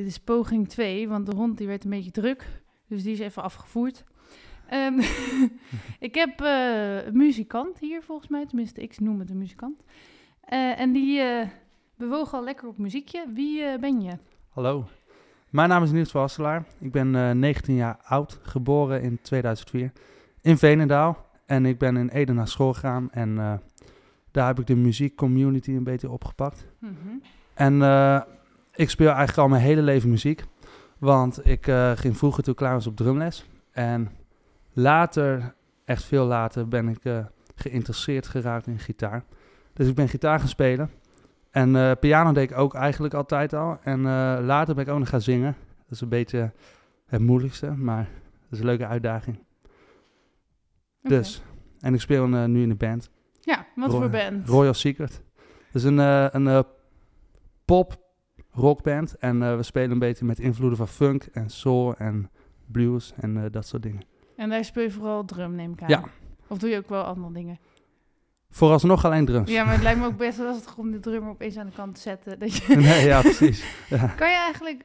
Dit is poging 2, want de hond die werd een beetje druk. Dus die is even afgevoerd. Ehm, ik heb eh, een muzikant hier volgens mij. Tenminste, ik noem het een muzikant. Eh, en die uh, bewoog al lekker op muziekje. Wie ben je? Hallo, mijn naam is Niels Wasselaar. Ik ben 19 jaar oud, geboren in 2004 in Veenendaal. En ik ben in Ede naar school gegaan en daar heb ik de muziekcommunity een beetje opgepakt. Mm -hmm. En ik speel eigenlijk al mijn hele leven muziek. Want ik uh, ging vroeger toen klaar was op drumles. En later, echt veel later, ben ik uh, geïnteresseerd geraakt in gitaar. Dus ik ben gitaar gaan spelen. En uh, piano deed ik ook eigenlijk altijd al. En later ben ik ook nog gaan zingen. Dat is een beetje het moeilijkste, maar dat is een leuke uitdaging. Okay. Dus, en ik speel nu in de band. Ja, wat Roy voor band? Royal Secret. Dat is een, een pop rockband. En uh, we spelen een beetje met invloeden van funk en soul en blues en uh, dat soort dingen. En daar speel je vooral drum, neem ik aan? Ja. Of doe je ook wel andere dingen? Vooralsnog alleen drums. Ja, maar het lijkt me ook best lastig om de drummer opeens aan de kant te zetten. Dat je nee, ja, precies. Ja. Kan je eigenlijk,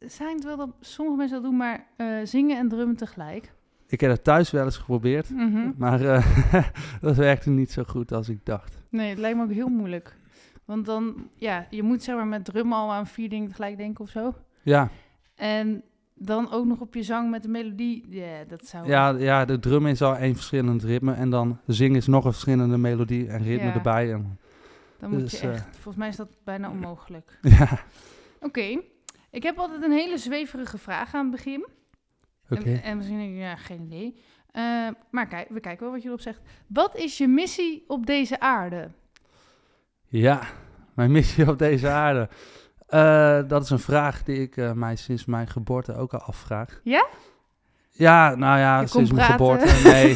zijn het wel dat sommige mensen dat doen, maar uh, zingen en drummen tegelijk? Ik heb het thuis wel eens geprobeerd, mm -hmm. maar dat werkte niet zo goed als ik dacht. Nee, het lijkt me ook heel moeilijk. Want dan, ja, je moet zeg maar met drum al aan vier dingen tegelijk denken of zo. Ja. En dan ook nog op je zang met de melodie. Ja, dat zou... Ja, ja, de drum is al één verschillend ritme. En dan zingen is nog een verschillende melodie en ritme ja. erbij. En, dan moet dus, je echt... Uh, volgens mij is dat bijna onmogelijk. Ja. Oké. Okay. Ik heb altijd een hele zweverige vraag aan het begin. Oké. Okay. En, en, misschien denk je, ja, geen idee. Uh, maar kijk, we kijken wel wat je erop zegt. Wat is je missie op deze aarde? Ja, mijn missie op deze aarde. Uh, dat is een vraag die ik uh, mij sinds mijn geboorte ook al afvraag. Ja? Ja, nou ja, Je sinds mijn geboorte. Nee.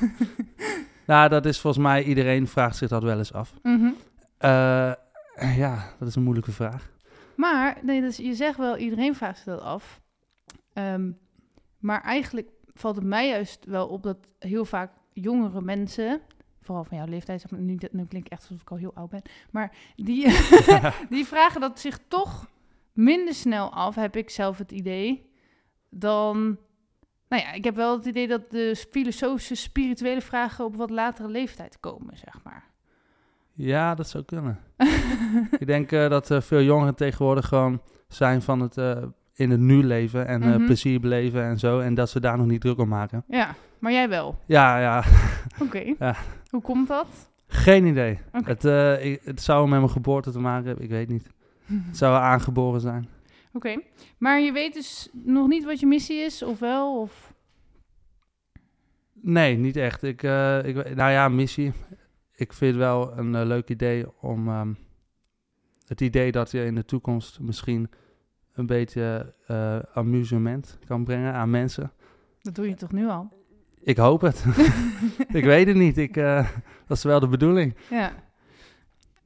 nou, dat is volgens mij, iedereen vraagt zich dat wel eens af. Mm -hmm. uh, ja, dat is een moeilijke vraag. Maar, nee, dus je zegt wel, iedereen vraagt zich dat af. Um, maar eigenlijk valt het mij juist wel op dat heel vaak jongere mensen vooral van jouw leeftijd, zeg maar, nu, nu klinkt echt alsof ik al heel oud ben, maar die, die vragen dat zich toch minder snel af, heb ik zelf het idee, dan... Nou ja, ik heb wel het idee dat de filosofische, spirituele vragen op wat latere leeftijd komen, zeg maar. Ja, dat zou kunnen. ik denk uh, dat uh, veel jongeren tegenwoordig gewoon zijn van het uh, in het nu leven en mm -hmm. plezier beleven en zo. En dat ze daar nog niet druk om maken. Ja, maar jij wel? Ja, ja. Oké. Okay. Ja. Hoe komt dat? Geen idee. Okay. Het, uh, ik, het zou met mijn geboorte te maken hebben, ik weet niet. het zou aangeboren zijn. Oké, okay. maar je weet dus nog niet wat je missie is, of wel? Of... Nee, niet echt. Ik, uh, ik, nou ja, missie. Ik vind wel een uh, leuk idee om um, het idee dat je in de toekomst misschien een beetje amusement kan brengen aan mensen. Dat doe je toch nu al? Ik hoop het. ik weet het niet. Ik, uh, dat is wel de bedoeling. Ja.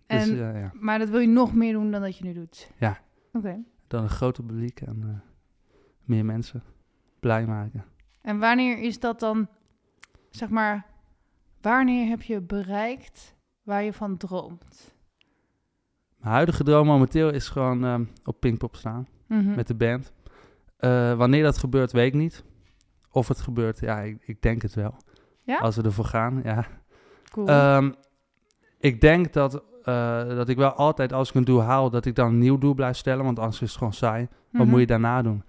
Dus, En, ja. Maar dat wil je nog meer doen dan dat je nu doet? Ja. Oké. Okay. Dan een groter publiek en uh, meer mensen blij maken. En wanneer is dat dan, zeg maar, wanneer heb je bereikt waar je van droomt? Mijn huidige droom momenteel is gewoon um, op Pinkpop staan Mhm. mm -hmm. met de band. wanneer dat gebeurt, weet ik niet. Of het gebeurt, ja, ik, ik, denk het wel. Ja? Als we ervoor gaan, ja. Cool. Um, ik denk dat, uh, dat ik wel altijd, als ik een doel haal, dat ik dan een nieuw doel blijf stellen. Want anders is het gewoon saai. Mm -hmm. Wat moet je daarna doen?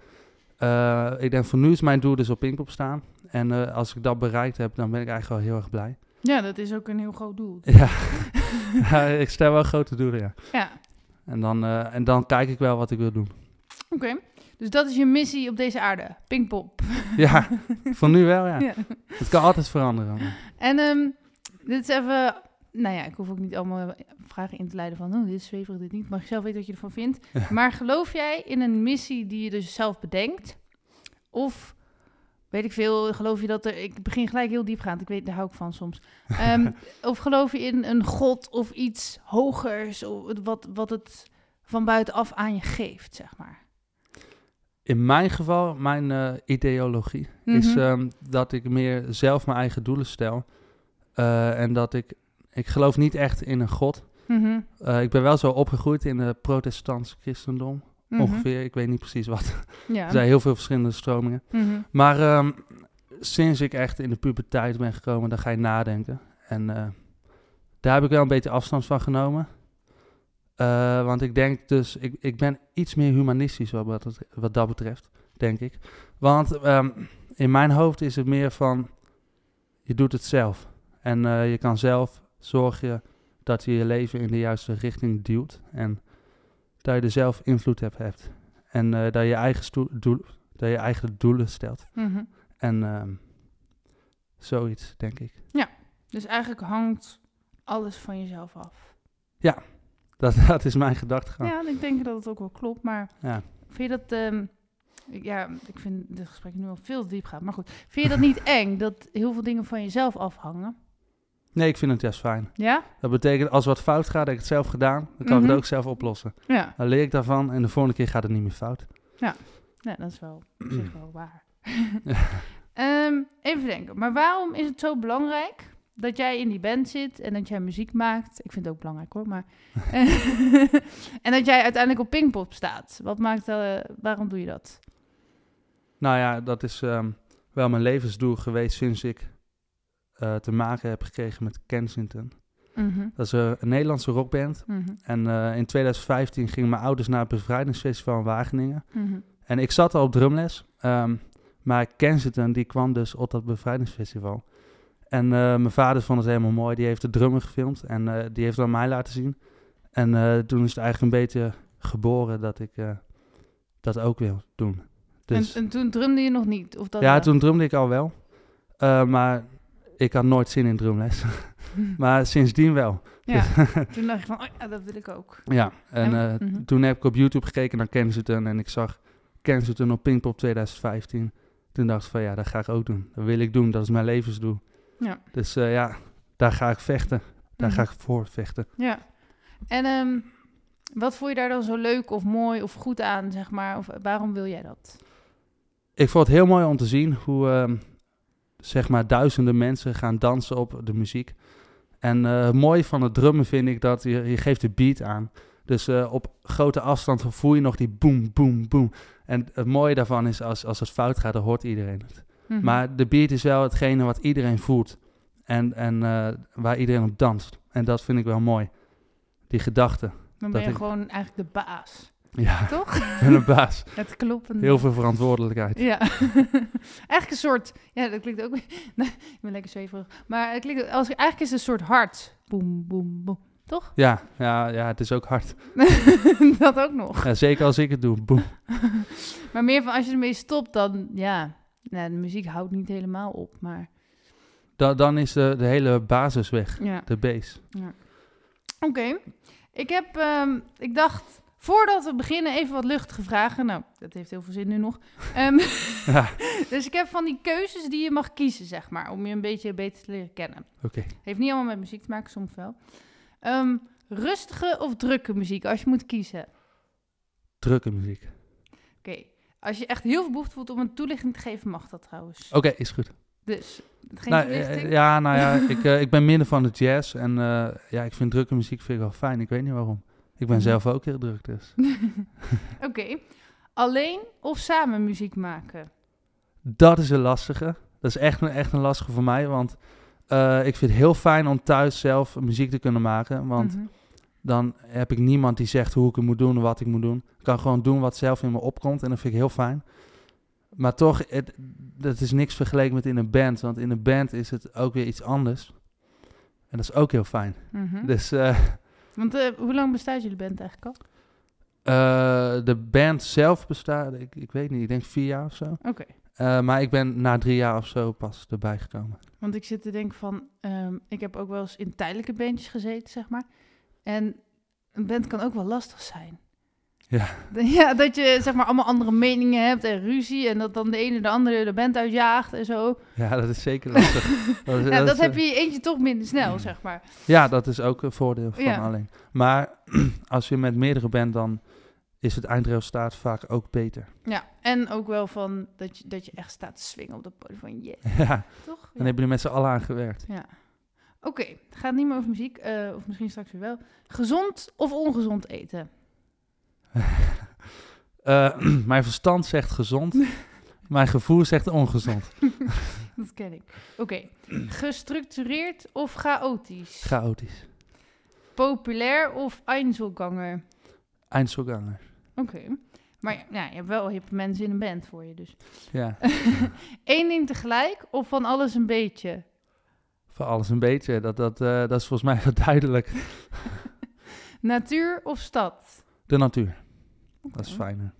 Uh, ik denk, voor nu is mijn doel dus op Pinkpop staan. En uh, als ik dat bereikt heb, dan ben ik eigenlijk wel heel erg blij. Ja, dat is ook een heel groot doel. Ja, ja ik stel wel grote doelen, ja. Ja. En dan, en dan kijk ik wel wat ik wil doen. Oké. Okay. Dus dat is je missie op deze aarde, Pinkpop. Ja, voor nu wel, ja. ja. Het kan altijd veranderen. En um, dit is even... Nou ja, ik hoef ook niet allemaal vragen in te leiden van... Oh, dit is zweverig, dit niet. Mag je zelf weten wat je ervan vindt. Ja. Maar geloof jij in een missie die je dus zelf bedenkt... Of weet ik veel, geloof je dat er... Ik begin gelijk heel diep gaan, ik weet, daar hou ik van soms. Ehm, of geloof je in een god of iets hogers, of wat, wat het van buitenaf aan je geeft, zeg maar? In mijn geval, mijn eh, ideologie is Mhm. ehm, dat ik meer zelf mijn eigen doelen stel. Eh, en dat ik, ik geloof niet echt in een god. Mhm, Eh, ik ben wel zo opgegroeid in het protestantse christendom. mhm. Ongeveer, ik weet niet precies wat. Ja. Er zijn heel veel verschillende stromingen. Maar ehm, sinds ik echt in de puberteit ben gekomen, dan ga je nadenken. En daar heb ik wel een beetje afstand van genomen. Eh, want ik denk dus, ik, ik ben iets meer humanistisch wat, het- wat dat betreft, denk ik. Want ehm, in mijn hoofd is het meer van, je doet het zelf. En eh, je kan zelf zorgen dat je je leven in de juiste richting duwt. En dat je er zelf invloed op hebt. En eh, dat, je eigen doel, dat je eigen doelen stelt. Mhm. En ehm, zoiets, denk ik. Dus eigenlijk hangt alles van jezelf af. Dat, dat is mijn gedachtegang. Ja, ik denk dat het ook wel klopt, maar Ja. vind je dat... ehm, ja, ik vind dit gesprek nu al veel te diep gaan, maar goed. Vind je dat niet eng, dat heel veel dingen van jezelf afhangen? Nee, ik vind het juist fijn. Ja? Dat betekent, als wat fout gaat, heb ik het zelf gedaan. Dan kan ik Mhm. het ook zelf oplossen. Ja. Dan leer ik daarvan en de volgende keer gaat het niet meer fout. Ja, dat is wel, op zich wel waar. Ehm, even denken, maar waarom is het zo belangrijk dat jij in die band zit en dat jij muziek maakt? Ik vind het ook belangrijk hoor, maar... en dat jij uiteindelijk op Pinkpop staat. Wat maakt, eh, waarom doe je dat? Nou ja, dat is ehm, wel mijn levensdoel geweest sinds ik eh, te maken heb gekregen met Kensington. Mhm, Dat is eh, een Nederlandse rockband. mhm, En in 2015 gingen mijn ouders naar het bevrijdingsfestival in Wageningen. mhm. En ik zat al op drumles. ehm, maar Kensington, die kwam dus op dat bevrijdingsfestival. En eh, mijn vader vond het helemaal mooi. Die heeft de drummer gefilmd en eh, die heeft het aan mij laten zien. En eh, toen is het eigenlijk een beetje geboren dat ik dat ook wil doen. Dus En, en toen drumde je nog niet? Of dat ja, wel? toen drumde ik al wel. Maar ik had nooit zin in drumles. maar sindsdien wel. Ja, toen dacht je van, oh ja, dat wil ik ook. Ja, en En- mhm. toen heb ik op YouTube gekeken naar Kensington en ik zag Kensington op Pinkpop 2015. Toen dacht ik van ja, dat ga ik ook doen. Dat wil ik doen, dat is mijn levensdoel. Ja. Dus eh, ja, daar ga ik vechten. Daar Mhm. ga ik voor vechten. Ja. En ehm, wat vond je daar dan zo leuk of mooi of goed aan, zeg maar? Of waarom wil jij dat? Ik vond het heel mooi om te zien hoe ehm, zeg maar duizenden mensen gaan dansen op de muziek. En eh, het mooie van het drummen vind ik dat je, je geeft de beat aan. Dus eh, op grote afstand voel je nog die boom, boom, boom. En het mooie daarvan is als, als het fout gaat, dan hoort iedereen het. Mhm. Maar de beat is wel hetgene wat iedereen voelt. En, en eh, waar iedereen op danst. En dat vind ik wel mooi. Die gedachte. dan ben je ik- gewoon eigenlijk de baas, Ja, toch? ik ben een baas. Het kloppen. Heel veel verantwoordelijkheid. Ja. eigenlijk een soort, ja, dat klinkt ook, nee, ik ben lekker zweverig. Maar het klinkt, als, eigenlijk is het een soort hart. Boem, boem, boem. Toch? Ja, ja, ja, het is ook hard. dat ook nog. Ja, zeker als ik het doe. Boem. Maar meer van als je ermee stopt, dan, ja, nou, de muziek houdt niet helemaal op, maar Da- dan is de, de hele basis weg. ja. De base. Oké, ik heb, ehm, ik dacht, voordat we beginnen, even wat luchtige vragen. Nou, dat heeft heel veel zin nu nog. Ehm, Ja, dus ik heb van die keuzes die je mag kiezen, zeg maar, om je een beetje beter te leren kennen. oké. Heeft niet allemaal met muziek te maken, soms wel. Ehm, rustige of drukke muziek, als je moet kiezen. Drukke muziek. Oké, als je echt heel veel behoefte voelt om een toelichting te geven, mag dat trouwens. Oké, is goed. Dus, geen Nou, toelichting? eh, ja, nou ja, ik, eh, ik ben minder van de jazz. En eh, ja, ik vind drukke muziek vind ik wel fijn. Ik weet niet waarom. Ik ben Mhm. zelf ook heel druk, dus. Oké, alleen of samen muziek maken? Dat is een lastige. Dat is echt een, echt een lastige voor mij. Want ik vind het heel fijn om thuis zelf muziek te kunnen maken. Want Mhm. Dan heb ik niemand die zegt hoe ik het moet doen en wat ik moet doen. Ik kan gewoon doen wat zelf in me opkomt en dat vind ik heel fijn. Maar toch, het, dat is niks vergeleken met in een band. Want in een band is het ook weer iets anders. En dat is ook heel fijn. Mhm. Dus eh, Want eh, hoe lang bestaat jullie band eigenlijk al? eh, de band zelf bestaat, ik, ik weet niet, ik denk vier jaar of zo. Oké. Maar ik ben na drie jaar of zo pas erbij gekomen. Want ik zit te denken van, ehm, ik heb ook wel eens in tijdelijke bandjes gezeten, zeg maar. En een band kan ook wel lastig zijn. Ja. Ja, dat je zeg maar allemaal andere meningen hebt en ruzie. En dat dan de ene de andere de band uitjaagt en zo. Ja, dat is zeker lastig. dat, is- Ja, dat is, heb je eentje toch minder snel, zeg maar. Ja, dat is ook een voordeel van Ja. alleen. Maar als je met meerdere bent, dan is het eindresultaat vaak ook beter. Ja, en ook wel van dat je, dat je echt staat te swingen op dat podium van yeah, ja, toch? dan Ja. heb je er met z'n allen aan gewerkt. Ja. Oké, het gaat niet meer over muziek, eh, of misschien straks weer wel. Gezond of ongezond eten? Eh, mijn verstand zegt gezond, mijn gevoel zegt ongezond. Dat ken ik. Oké, gestructureerd of chaotisch? Chaotisch. Populair of Einzelganger? Eindselganger. Oké, maar ja, je hebt wel hippe mensen in een band voor je dus. Ja, Eén ding tegelijk of van alles een beetje? Voor alles een beetje. Dat, dat, eh, dat is volgens mij wel duidelijk. Natuur of stad? De natuur. Dat is fijner.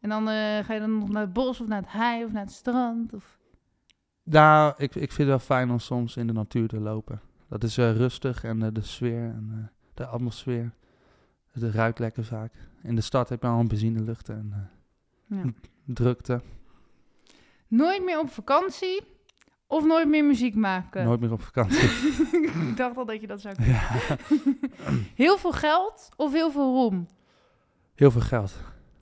En dan eh, ga je dan nog naar het bos of naar het hei of naar het strand? Of... Nou, ik, ik vind het wel fijn om soms in de natuur te lopen. Dat is eh, rustig en eh, de sfeer en de atmosfeer. Het ruikt lekker vaak. In de stad heb je al een benzinelucht en Ja. drukte. Nooit meer op vakantie of nooit meer muziek maken? Nooit meer op vakantie. ik dacht al dat je dat zou kunnen. ja. Heel veel geld of heel veel roem? Heel veel geld.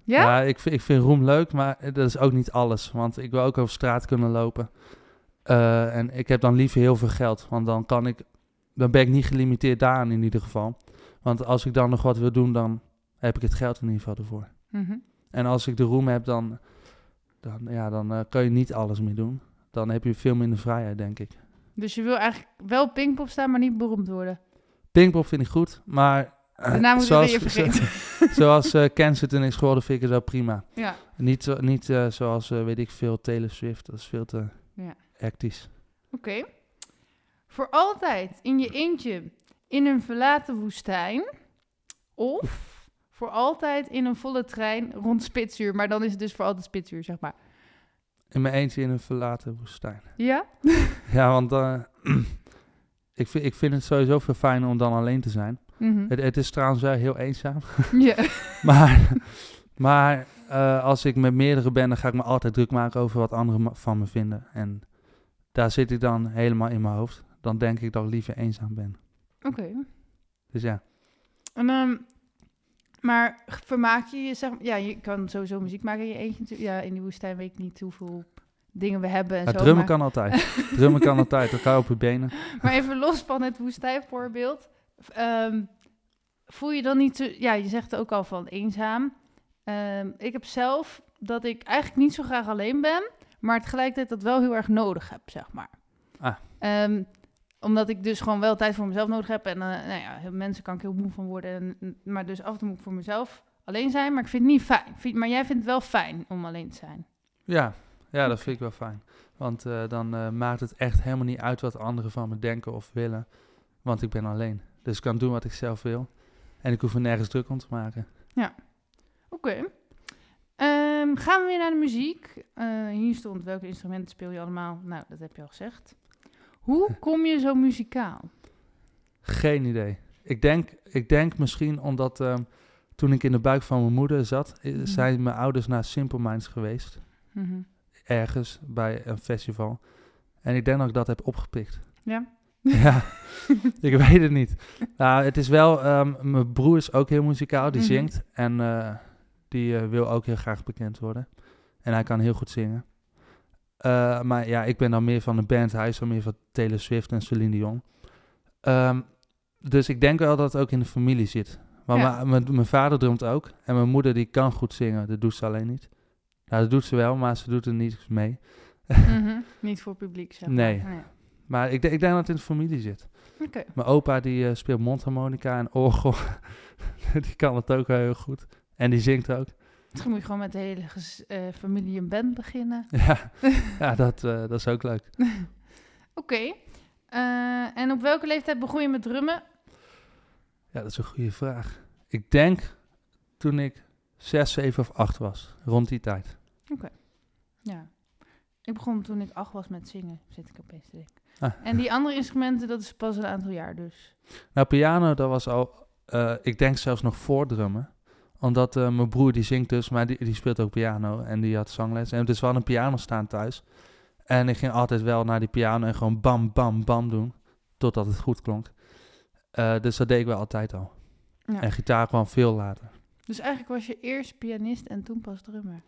Ja? Ja, ik, vind, ik vind roem leuk, maar dat is ook niet alles. Want ik wil ook over straat kunnen lopen. Eh, en ik heb dan liever heel veel geld. Want dan kan ik. Dan ben ik niet gelimiteerd daaraan in ieder geval. Want als ik dan nog wat wil doen, dan heb ik het geld in ieder geval ervoor. Mhm. En als ik de roem heb, dan, dan, ja, dan eh, kan je niet alles meer doen. Dan heb je veel minder vrijheid, denk ik. Dus je wil eigenlijk wel Pinkpop staan, maar niet beroemd worden. Pinkpop vind ik goed, maar... eh, moet zoals, je vergeten. zoals eh Kensington is geworden, vind ik het wel prima. Ja. Niet, niet eh, zoals, weet ik veel, Taylor Swift. Dat is veel te Ja. hectisch. Oké. Voor altijd in je eentje in een verlaten woestijn. Of voor altijd in een volle trein rond Spitsuur. Maar dan is het dus voor altijd Spitsuur, zeg maar. In mijn eentje in een verlaten woestijn. Ja? Ja, want eh, ik, vind, ik vind het sowieso veel fijner om dan alleen te zijn. Mhm. Het, het is trouwens wel heel eenzaam. Ja. Maar, maar eh, als ik met meerdere ben, dan ga ik me altijd druk maken over wat anderen van me vinden. En daar zit ik dan helemaal in mijn hoofd. Dan denk ik dat ik liever eenzaam ben. Oké. Dus ja, En, ehm, maar vermaak je je, zeg. Ja, je kan sowieso muziek maken in je eentje. Ja, in die woestijn weet ik niet hoeveel dingen we hebben en het zo. drummen maar, kan altijd. drummen kan altijd. Je op je benen. maar even los van het woestijnvoorbeeld. ehm, voel je dan niet... Zo, ja, je zegt ook al van eenzaam. Ehm, ik heb zelf dat ik eigenlijk niet zo graag alleen ben... maar tegelijkertijd dat wel heel erg nodig heb, zeg maar. Ah. Ehm, omdat ik dus gewoon wel tijd voor mezelf nodig heb. En eh, nou ja, mensen kan ik heel moe van worden. En, maar dus af en toe moet ik voor mezelf alleen zijn. Maar ik vind het niet fijn. Vind- maar jij vindt het wel fijn om alleen te zijn. Ja, ja dat vind ik wel fijn. Want eh, dan eh, maakt het echt helemaal niet uit wat anderen van me denken of willen. Want ik ben alleen. Dus ik kan doen wat ik zelf wil. En ik hoef er nergens druk om te maken. Oké. Ehm, gaan we weer naar de muziek. Hier stond welke instrumenten speel je allemaal. Nou, dat heb je al gezegd. Hoe kom je zo muzikaal? Geen idee. Ik denk, ik denk misschien omdat ehm, toen ik in de buik van mijn moeder zat, Mhm. zijn mijn ouders naar Simple Minds geweest. Mhm. Ergens bij een festival. En ik denk dat ik dat heb opgepikt. Ja? ja, ik weet het niet. Nou, het is wel, ehm, mijn broer is ook heel muzikaal, die Mhm. zingt. En eh, die eh, wil ook heel graag bekend worden. En hij kan heel goed zingen. Eh, maar ja, ik ben dan meer van de band. Hij is dan meer van Taylor Swift en Celine Dion. Ehm, dus ik denk wel dat het ook in de familie zit. Maar Ja. mijn- vader drumt ook. En mijn moeder die kan goed zingen. Dat doet ze alleen niet. Nou, dat doet ze wel, maar ze doet er niet mee. Mhm. Niet voor publiek, zeg maar. Nee. Nee. Maar ik, denk- ik denk dat het in de familie zit. Oké. Mijn opa die eh, speelt mondharmonica en orgel. die kan het ook wel heel goed. En die zingt ook. Misschien moet je gewoon met de hele eh, familie een band beginnen. Ja, ja dat, eh, dat is ook leuk. Oké. Eh, en op welke leeftijd begon je met drummen? Ja, dat is een goede vraag. Ik denk toen ik 6, 7 of 8 was. Rond die tijd. Ja. Ik begon toen ik acht was met zingen, zit ik opeens te denken. Ah. En die andere instrumenten, dat is pas een aantal jaar dus. Nou, piano, dat was al... ik denk zelfs nog voor drummen. Omdat eh, mijn broer die zingt dus, maar die, die speelt ook piano. En die had zangles. En het is wel een piano staan thuis. En ik ging altijd wel naar die piano en gewoon bam, bam, bam doen. Totdat het goed klonk. Eh, dus dat deed ik wel altijd al. Ja. En gitaar kwam veel later. Dus eigenlijk was je eerst pianist en toen pas drummer.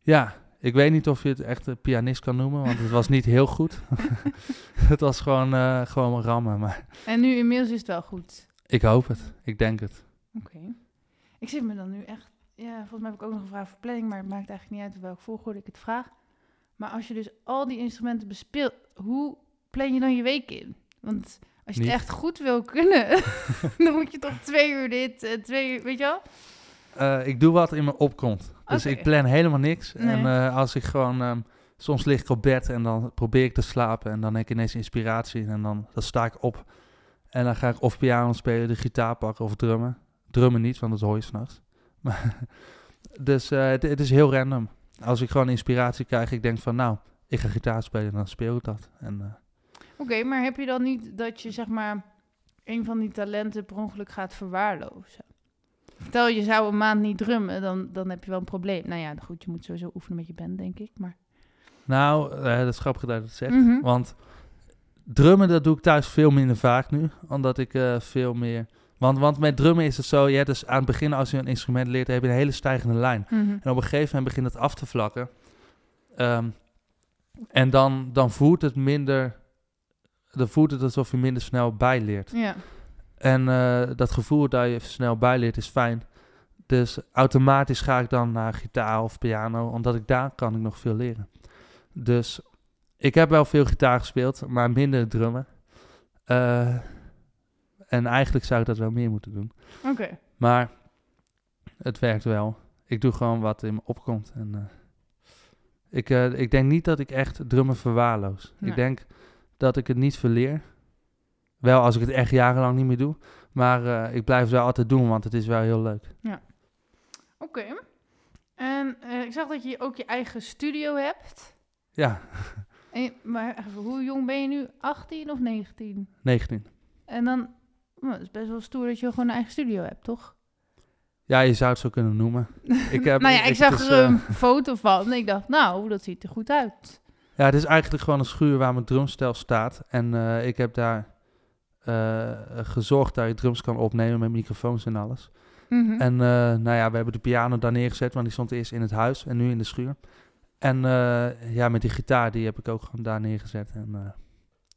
Ja, ik weet niet of je het echt een pianist kan noemen, want het was niet heel goed. het was gewoon, eh, gewoon rammen, maar En nu inmiddels is het wel goed. ik hoop het. Ik denk het. Oké. Ik zit me dan nu echt... Ja, volgens mij heb ik ook nog een vraag voor planning, maar het maakt eigenlijk niet uit op welke volgorde ik het vraag. Maar als je dus al die instrumenten bespeelt, hoe plan je dan je week in? Want als je Niet. het echt goed wil kunnen, dan moet je toch twee uur dit, eh, twee uur, weet je wel? Eh, ik doe wat in me opkomt. Dus ik plan helemaal niks. En eh, als ik gewoon... ehm, soms lig ik op bed en dan probeer ik te slapen. En dan heb ik ineens inspiratie. En dan, dan sta ik op. En dan ga ik of piano spelen, de gitaar pakken of drummen. Drummen niet, want dat hoor je s'nachts. Dus eh, het, het is heel random. Als ik gewoon inspiratie krijg, ik denk van... Nou, ik ga gitaar spelen, dan speel ik dat. En, eh, Oké, maar heb je dan niet dat je zeg maar een van die talenten per ongeluk gaat verwaarlozen? Stel je zou een maand niet drummen, dan, dan heb je wel een probleem. Nou ja, goed, je moet sowieso oefenen met je band, denk ik. Maar... nou, eh, dat is grappig dat je dat zegt. Mhm. Want drummen, dat doe ik thuis veel minder vaak nu. Omdat ik veel meer... Want, want met drummen is het zo, je hebt dus aan het begin als je een instrument leert, heb je een hele stijgende lijn. Mhm. En op een gegeven moment begint het af te vlakken. Ehm, en dan, dan voelt het minder... Dan voelt het alsof je minder snel bijleert. Ja. En eh, dat gevoel dat je snel bijleert is fijn. Dus automatisch ga ik dan naar gitaar of piano, omdat ik daar kan ik nog veel leren. Dus ik heb wel veel gitaar gespeeld, maar minder drummen. Eh, en eigenlijk zou ik dat wel meer moeten doen. Oké. Maar het werkt wel. Ik doe gewoon wat in me opkomt. En, eh, ik, eh, ik denk niet dat ik echt drummen verwaarloos. Nee. Ik denk dat ik het niet verleer. Wel als ik het echt jarenlang niet meer doe. Maar eh, ik blijf het wel altijd doen, want het is wel heel leuk. Oké. En ik zag dat je ook je eigen studio hebt. Ja, En maar hoe jong ben je nu? 18 of 19? 19. En dan, nou, het is best wel stoer dat je gewoon een eigen studio hebt, toch? Ja, je zou het zo kunnen noemen. Ik heb, nou ja, ik zag er eh, een foto van en ik dacht, nou, dat ziet er goed uit. Ja, het is eigenlijk gewoon een schuur waar mijn drumstel staat. En eh, ik heb daar eh, gezorgd dat je drums kan opnemen met microfoons en alles. Mhm. En eh, nou ja, we hebben de piano daar neergezet, want die stond eerst in het huis en nu in de schuur. En eh, ja, met die gitaar, die heb ik ook gewoon daar neergezet. En, eh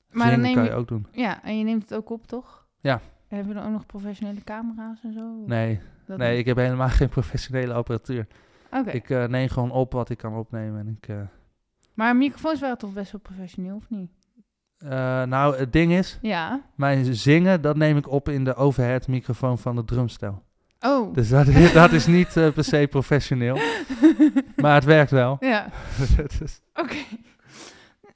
maar dan kan je ook doen. ja, en je neemt het ook op, toch? Ja. En heb je dan ook nog professionele camera's en zo? Nee, Dat nee, ik heb helemaal geen professionele apparatuur. Oké. Ik eh, neem gewoon op wat ik kan opnemen. En ik, eh, Maar microfoons waren toch best wel professioneel, of niet? eh, nou, het ding is, Ja. mijn zingen, dat neem ik op in de overhead microfoon van de drumstel. Oh. Dus dat, is- dat is niet per se professioneel, maar het werkt wel. ja. Is- Oké.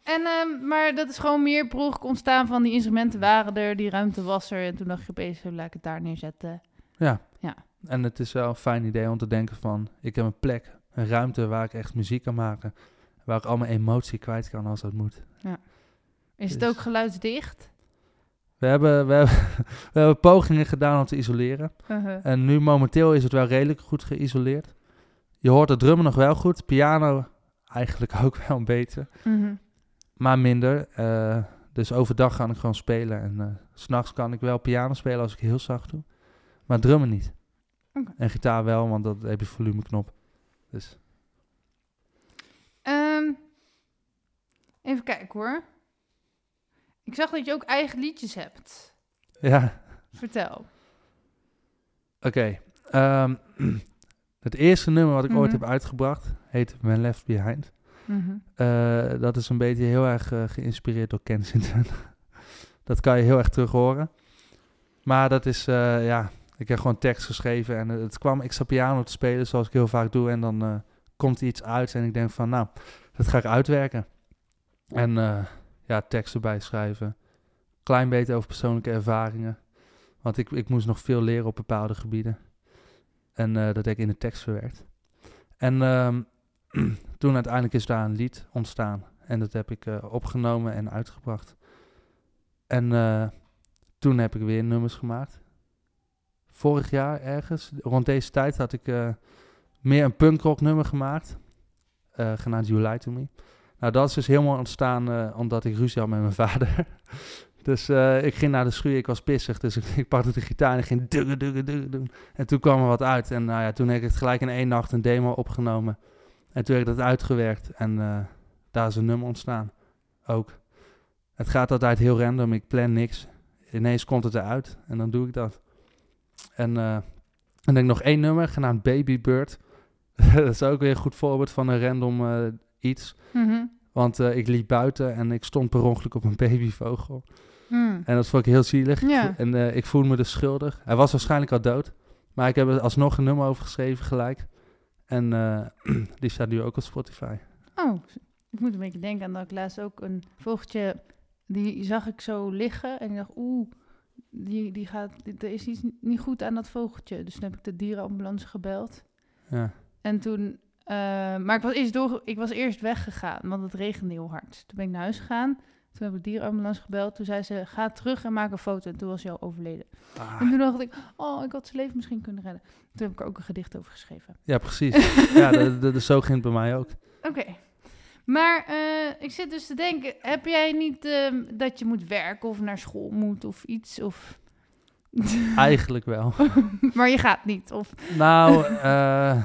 En, ehm, maar dat is gewoon meer per ongeluk ontstaan van die instrumenten waren er, die ruimte was er. En toen dacht je opeens, zo, laat ik het daar neerzetten. Ja. Ja. En het is wel een fijn idee om te denken van, ik heb een plek, een ruimte waar ik echt muziek kan maken. Waar ik al mijn emotie kwijt kan als dat moet. Is het Dus- ook geluidsdicht? We hebben, we, hebben, we hebben pogingen gedaan om te isoleren. Uh-huh. En nu momenteel is het wel redelijk goed geïsoleerd. Je hoort de drummen nog wel goed, piano eigenlijk ook wel een beetje, Mhm. Maar minder. Eh, dus overdag ga ik gewoon spelen en eh, s s'nachts kan ik wel piano spelen als ik heel zacht doe. Maar drummen niet. En gitaar wel, want dat heb je volumeknop. Dus Ehm, even kijken hoor. Ik zag dat je ook eigen liedjes hebt. ja, Vertel. oké. Ehm, het eerste nummer wat ik ooit Mhm. heb uitgebracht heet When Left Behind. Mhm. Eh, dat is een beetje heel erg eh, geïnspireerd door Kensington. dat kan je heel erg terug horen. Maar dat is, eh, ja, ik heb gewoon tekst geschreven en het kwam, ik zat piano te spelen zoals ik heel vaak doe. En dan komt iets uit en ik denk van, nou, dat ga ik uitwerken. En ja, tekst erbij schrijven. Klein beetje over persoonlijke ervaringen. Want ik, ik moest nog veel leren op bepaalde gebieden. En dat heb ik in de tekst verwerkt. En ehm, toen uiteindelijk is daar een lied ontstaan. En dat heb ik eh, opgenomen en uitgebracht. En eh, toen heb ik weer nummers gemaakt. vorig jaar ergens, rond deze tijd, had ik eh, meer een punkrock nummer gemaakt. genaamd You To Me. Nou, dat is dus helemaal ontstaan omdat ik ruzie had met mijn vader. dus ik ging naar de schuur, ik was pissig. Dus ik, pakte de gitaar en ging duggen, duggen, duggen, duggen. En toen kwam er wat uit. En nou ja, toen heb ik het gelijk in één nacht een demo opgenomen. En toen ik dat uitgewerkt. En eh, daar is een nummer ontstaan. Ook. Het gaat altijd heel random. Ik plan niks. Ineens komt het eruit. En dan doe ik dat. En eh, dan denk ik nog één nummer, genaamd Baby Bird. dat is ook weer een goed voorbeeld van een random eh, iets. Mhm. Want ik liep buiten en ik stond per ongeluk op een babyvogel. Hmm. En dat vond ik heel zielig. En ik voelde me dus schuldig. Hij was waarschijnlijk al dood. Maar ik heb er alsnog een nummer over geschreven gelijk. En eh, die staat nu ook op Spotify. Oh, ik moet een beetje denken aan dat ik laatst ook een vogeltje, die zag ik zo liggen en ik dacht, oeh, die, die gaat, er is iets niet goed aan dat vogeltje. Dus toen heb ik de dierenambulance gebeld. Ja. En toen, eh, maar ik was, eerst door, ik was eerst weggegaan, want het regende heel hard. Toen ben ik naar huis gegaan. Toen heb ik de dierenambulance gebeld. Toen zei ze, ga terug en maak een foto. En toen was hij al overleden. Ah, En toen dacht ik, oh, ik had zijn leven misschien kunnen redden. Toen heb ik er ook een gedicht over geschreven. ja, precies. ja, dat, dat is zo ging het bij mij ook. Oké. Maar eh, ik zit dus te denken, heb jij niet ehm, dat je moet werken of naar school moet of iets? Of... Eigenlijk wel. maar je gaat niet, of... Nou, eh,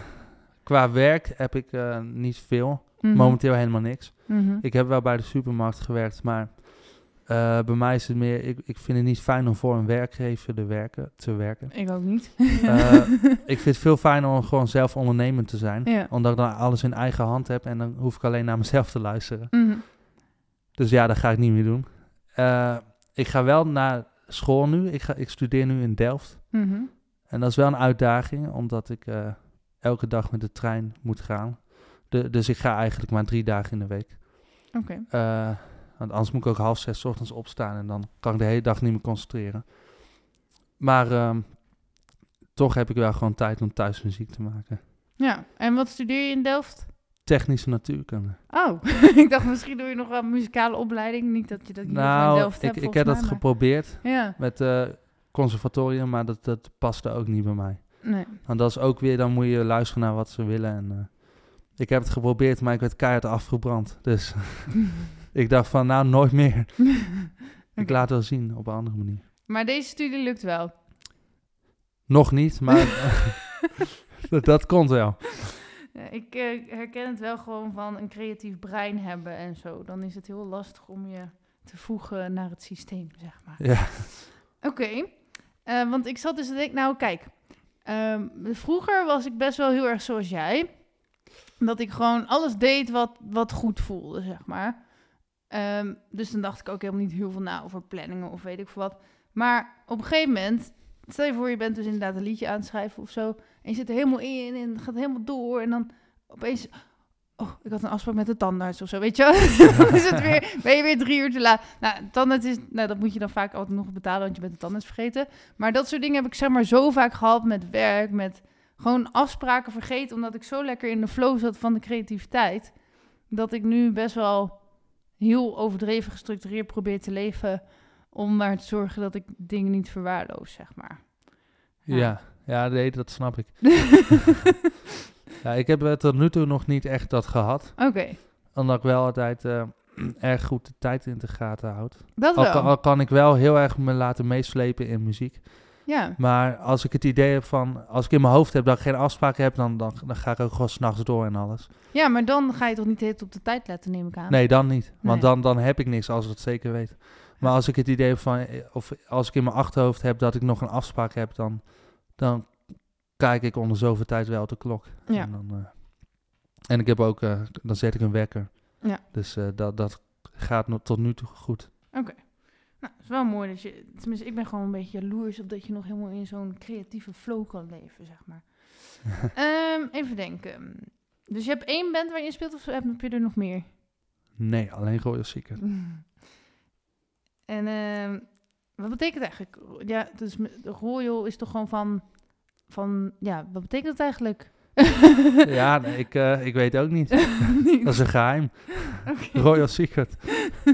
qua werk heb ik eh, niet veel. Mhm. Momenteel helemaal niks. Mhm. Ik heb wel bij de supermarkt gewerkt, maar eh, bij mij is het meer... Ik, ik vind het niet fijn om voor een werkgever te werken. Te werken. Ik ook niet. Eh, ik vind het veel fijner om gewoon zelf ondernemend te zijn. ja. Omdat ik dan alles in eigen hand heb en dan hoef ik alleen naar mezelf te luisteren. Mhm. Dus ja, dat ga ik niet meer doen. Eh, ik ga wel naar school nu. Ik, ga, ik studeer nu in Delft. En dat is wel een uitdaging, omdat ik elke dag met de trein moet gaan. De, dus ik ga eigenlijk maar drie dagen in de week. Oké. Eh, want anders moet ik ook half zes 's ochtends opstaan en dan kan ik de hele dag niet meer concentreren. Maar ehm, toch heb ik wel gewoon tijd om thuis muziek te maken. Ja, en wat studeer je in Delft? Technische natuurkunde. Oh, ik dacht misschien doe je nog wel een muzikale opleiding. Niet dat je dat hier in Nou, Delft ik, hebt, ik heb dat geprobeerd Ja, met eh conservatorium, maar dat, dat paste ook niet bij mij. nee. Want dat is ook weer, dan moet je luisteren naar wat ze willen. En, eh, ik heb het geprobeerd, maar ik werd keihard afgebrand. Dus ik dacht van, nou, nooit meer. Ik laat wel zien op een andere manier. Maar deze studie lukt wel. Nog niet, maar dat, dat komt wel. Ik eh, herken het wel gewoon van een creatief brein hebben en zo. Dan is het heel lastig om je te voegen naar het systeem, zeg maar. Ja, Oké, eh, want ik zat dus te denken, nou kijk, ehm, vroeger was ik best wel heel erg zoals jij. Dat ik gewoon alles deed wat, wat goed voelde, zeg maar. Ehm, dus dan dacht ik ook helemaal niet heel veel na over planningen of weet ik veel wat. Maar op een gegeven moment, stel je voor je bent dus inderdaad een liedje aan het schrijven of zo. En je zit er helemaal in en gaat helemaal door. En dan opeens, oh, ik had een afspraak met de tandarts of zo, weet je dan is het weer, ben je weer drie uur te laat. Nou, tandarts is, nou, dat moet je dan vaak altijd nog betalen, want je bent de tandarts vergeten. Maar dat soort dingen heb ik zeg maar zo vaak gehad met werk, met gewoon afspraken vergeten, omdat ik zo lekker in de flow zat van de creativiteit, dat ik nu best wel heel overdreven gestructureerd probeer te leven, om maar te zorgen dat ik dingen niet verwaarloos, zeg maar. Ja. ja. ja, nee, dat snap ik. Ja, ik heb het tot nu toe nog niet echt dat gehad. Oké, Omdat ik wel altijd eh, erg goed de tijd in de gaten houd. dat wel. kan- al kan ik wel heel erg me laten meeslepen in muziek. Ja, Maar als ik het idee heb van, als ik in mijn hoofd heb dat ik geen afspraken heb, dan, dan, dan ga ik ook gewoon s'nachts door en alles. ja, maar dan ga je toch niet de hele tijd op de tijd letten, neem ik aan. Nee, dan niet. Want Nee. dan, dan heb ik niks als ik het zeker weet. Maar als ik het idee heb van, eh, of als ik in mijn achterhoofd heb dat ik nog een afspraak heb, dan, dan kijk ik onder zoveel tijd wel op de klok. Ja. En, dan, eh, en ik heb ook, eh, dan zet ik een wekker. Ja. Dus dat, dat gaat nog tot nu toe goed. Oké. Nou, het is wel mooi dat je... Tenminste, ik ben gewoon een beetje jaloers op dat je nog helemaal in zo'n creatieve flow kan leven, zeg maar. Ehm, even denken. Dus je hebt één band waar je speelt of heb je er nog meer? Nee, alleen Royal Secret. En ehm, wat betekent eigenlijk... Ja, dus Royal is toch gewoon van... van ja, wat betekent het eigenlijk? ja, nee, ik, eh, ik weet ook niet. Dat is een geheim. Royal Secret.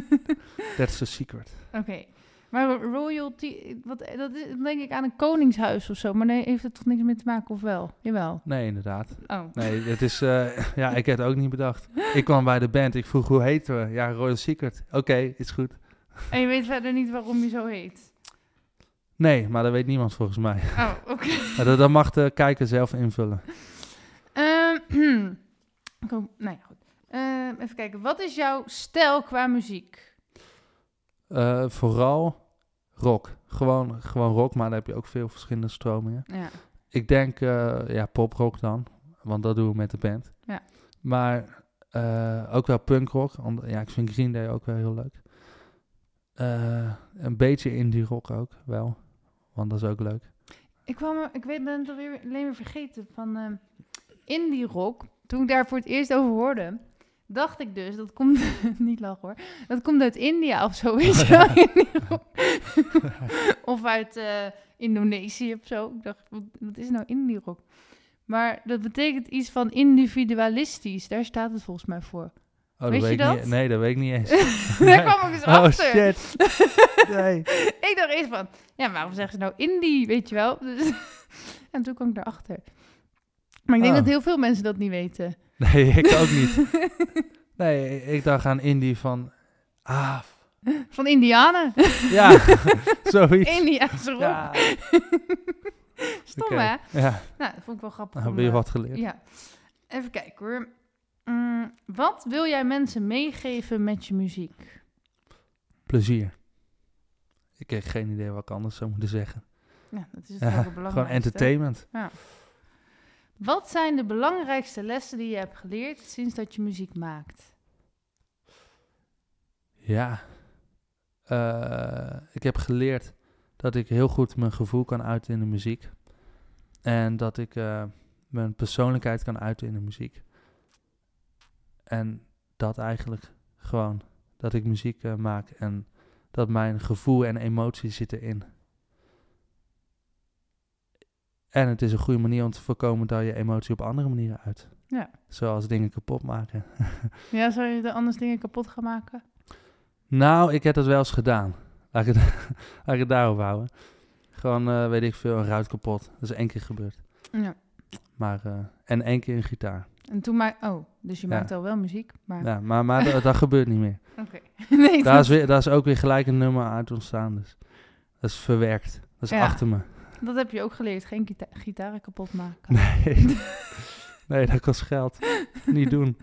That's the secret. Oké. Maar royalty, wat, dat is denk ik aan een koningshuis of zo. Maar nee, heeft het toch niks mee te maken of wel? Jawel. Nee, inderdaad. Oh. Nee, het is... eh, ja, ik heb het ook niet bedacht. Ik kwam bij de band. Ik vroeg, hoe heten we? Ja, Royal Secret. Oké, is goed. En je weet verder niet waarom je zo heet. Nee, maar dat weet niemand volgens mij. Oh, oké. Maar dat, dat mag de kijker zelf invullen. Ehm, kom, nou ja, goed. Ehm, even kijken. Wat is jouw stijl qua muziek? Eh, vooral rock. Gewoon, gewoon rock, maar daar heb je ook veel verschillende stromingen. Ja. Ik denk, eh, ja, poprock dan. Want dat doen we met de band. Ja. Maar eh, ook wel punkrock. Ja, ik vind Green Day ook wel heel leuk. Een beetje indie rock ook wel. Want dat is ook leuk. Ik, kwam, ik weet, ben het alweer alleen weer vergeten van ehm, indie rock. Toen ik daar voor het eerst over hoorde, dacht ik dus, dat komt, niet lachen hoor, dat komt uit India of zo, weet je wel, of uit eh, Indonesië of zo. Ik dacht, wat, wat is nou indie rock? Maar dat betekent iets van individualistisch, daar staat het volgens mij voor. Oh, Weet je ik dat? Niet, nee, dat weet ik niet eens. daar kwam ik eens oh, achter. shit. nee. Ik dacht eerst van, ja, waarom zeggen ze nou indie, weet je wel? Dus, en toen kwam ik erachter. Maar ik denk Oh. dat heel veel mensen dat niet weten. Nee, ik ook niet. Nee, ik dacht aan indie van... Ah, Van Indianen. ja, zoiets. Indiaanse rock. Ja, Stom, hè? Ja, Nou, dat vond ik wel grappig. nou, weer eh, wat geleerd. Ja. Even kijken hoor. Mm, wat wil jij mensen meegeven met je muziek? Plezier. Ik heb geen idee wat ik anders zou moeten zeggen. Ja, dat is het Ja, ja, belangrijkste. gewoon entertainment. Wat zijn de belangrijkste lessen die je hebt geleerd sinds dat je muziek maakt? Ja. Eh, ik heb geleerd dat ik heel goed mijn gevoel kan uiten in de muziek. En dat ik eh, mijn persoonlijkheid kan uiten in de muziek. En dat eigenlijk gewoon, dat ik muziek eh, maak en dat mijn gevoel en emotie zitten in. En het is een goede manier om te voorkomen dat je emotie op andere manieren uit. Ja. Zoals dingen kapot maken. Ja, zou je er anders dingen kapot gaan maken? Nou, ik heb dat wel eens gedaan. Laat ik het, laat ik het daarop houden. Gewoon, eh, weet ik veel, een ruit kapot. Dat is één keer gebeurd. Ja. Maar, eh, en één keer een gitaar. En toen maak... Oh, dus je Ja. maakt al wel muziek, maar... Ja, maar maar dat, dat gebeurt niet meer. Oké. nee, Daar is, weer, daar is ook weer gelijk een nummer uit ontstaan. Dus dat is verwerkt. Dat is Ja. achter me. Dat heb je ook geleerd. Geen gita gitaren kapot maken. Nee. nee, dat kost geld. niet doen.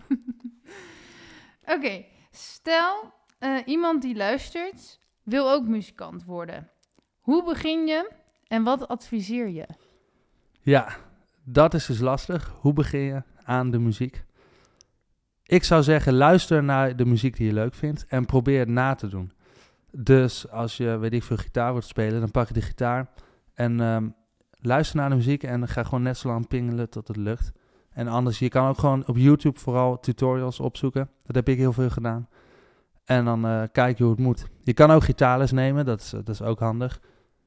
Oké, stel eh, iemand die luistert wil ook muzikant worden. Hoe begin je en wat adviseer je? Ja, dat is dus lastig. Hoe begin je aan de muziek? Ik zou zeggen, luister naar de muziek die je leuk vindt en probeer het na te doen. Dus als je, weet ik veel, gitaar wilt spelen, dan pak je de gitaar en ehm, luister naar de muziek en ga gewoon net zo lang pingelen tot het lukt. En anders, je kan ook gewoon op YouTube vooral tutorials opzoeken. Dat heb ik heel veel gedaan. En dan eh kijk je hoe het moet. Je kan ook gitaarles nemen, dat is, dat is ook handig.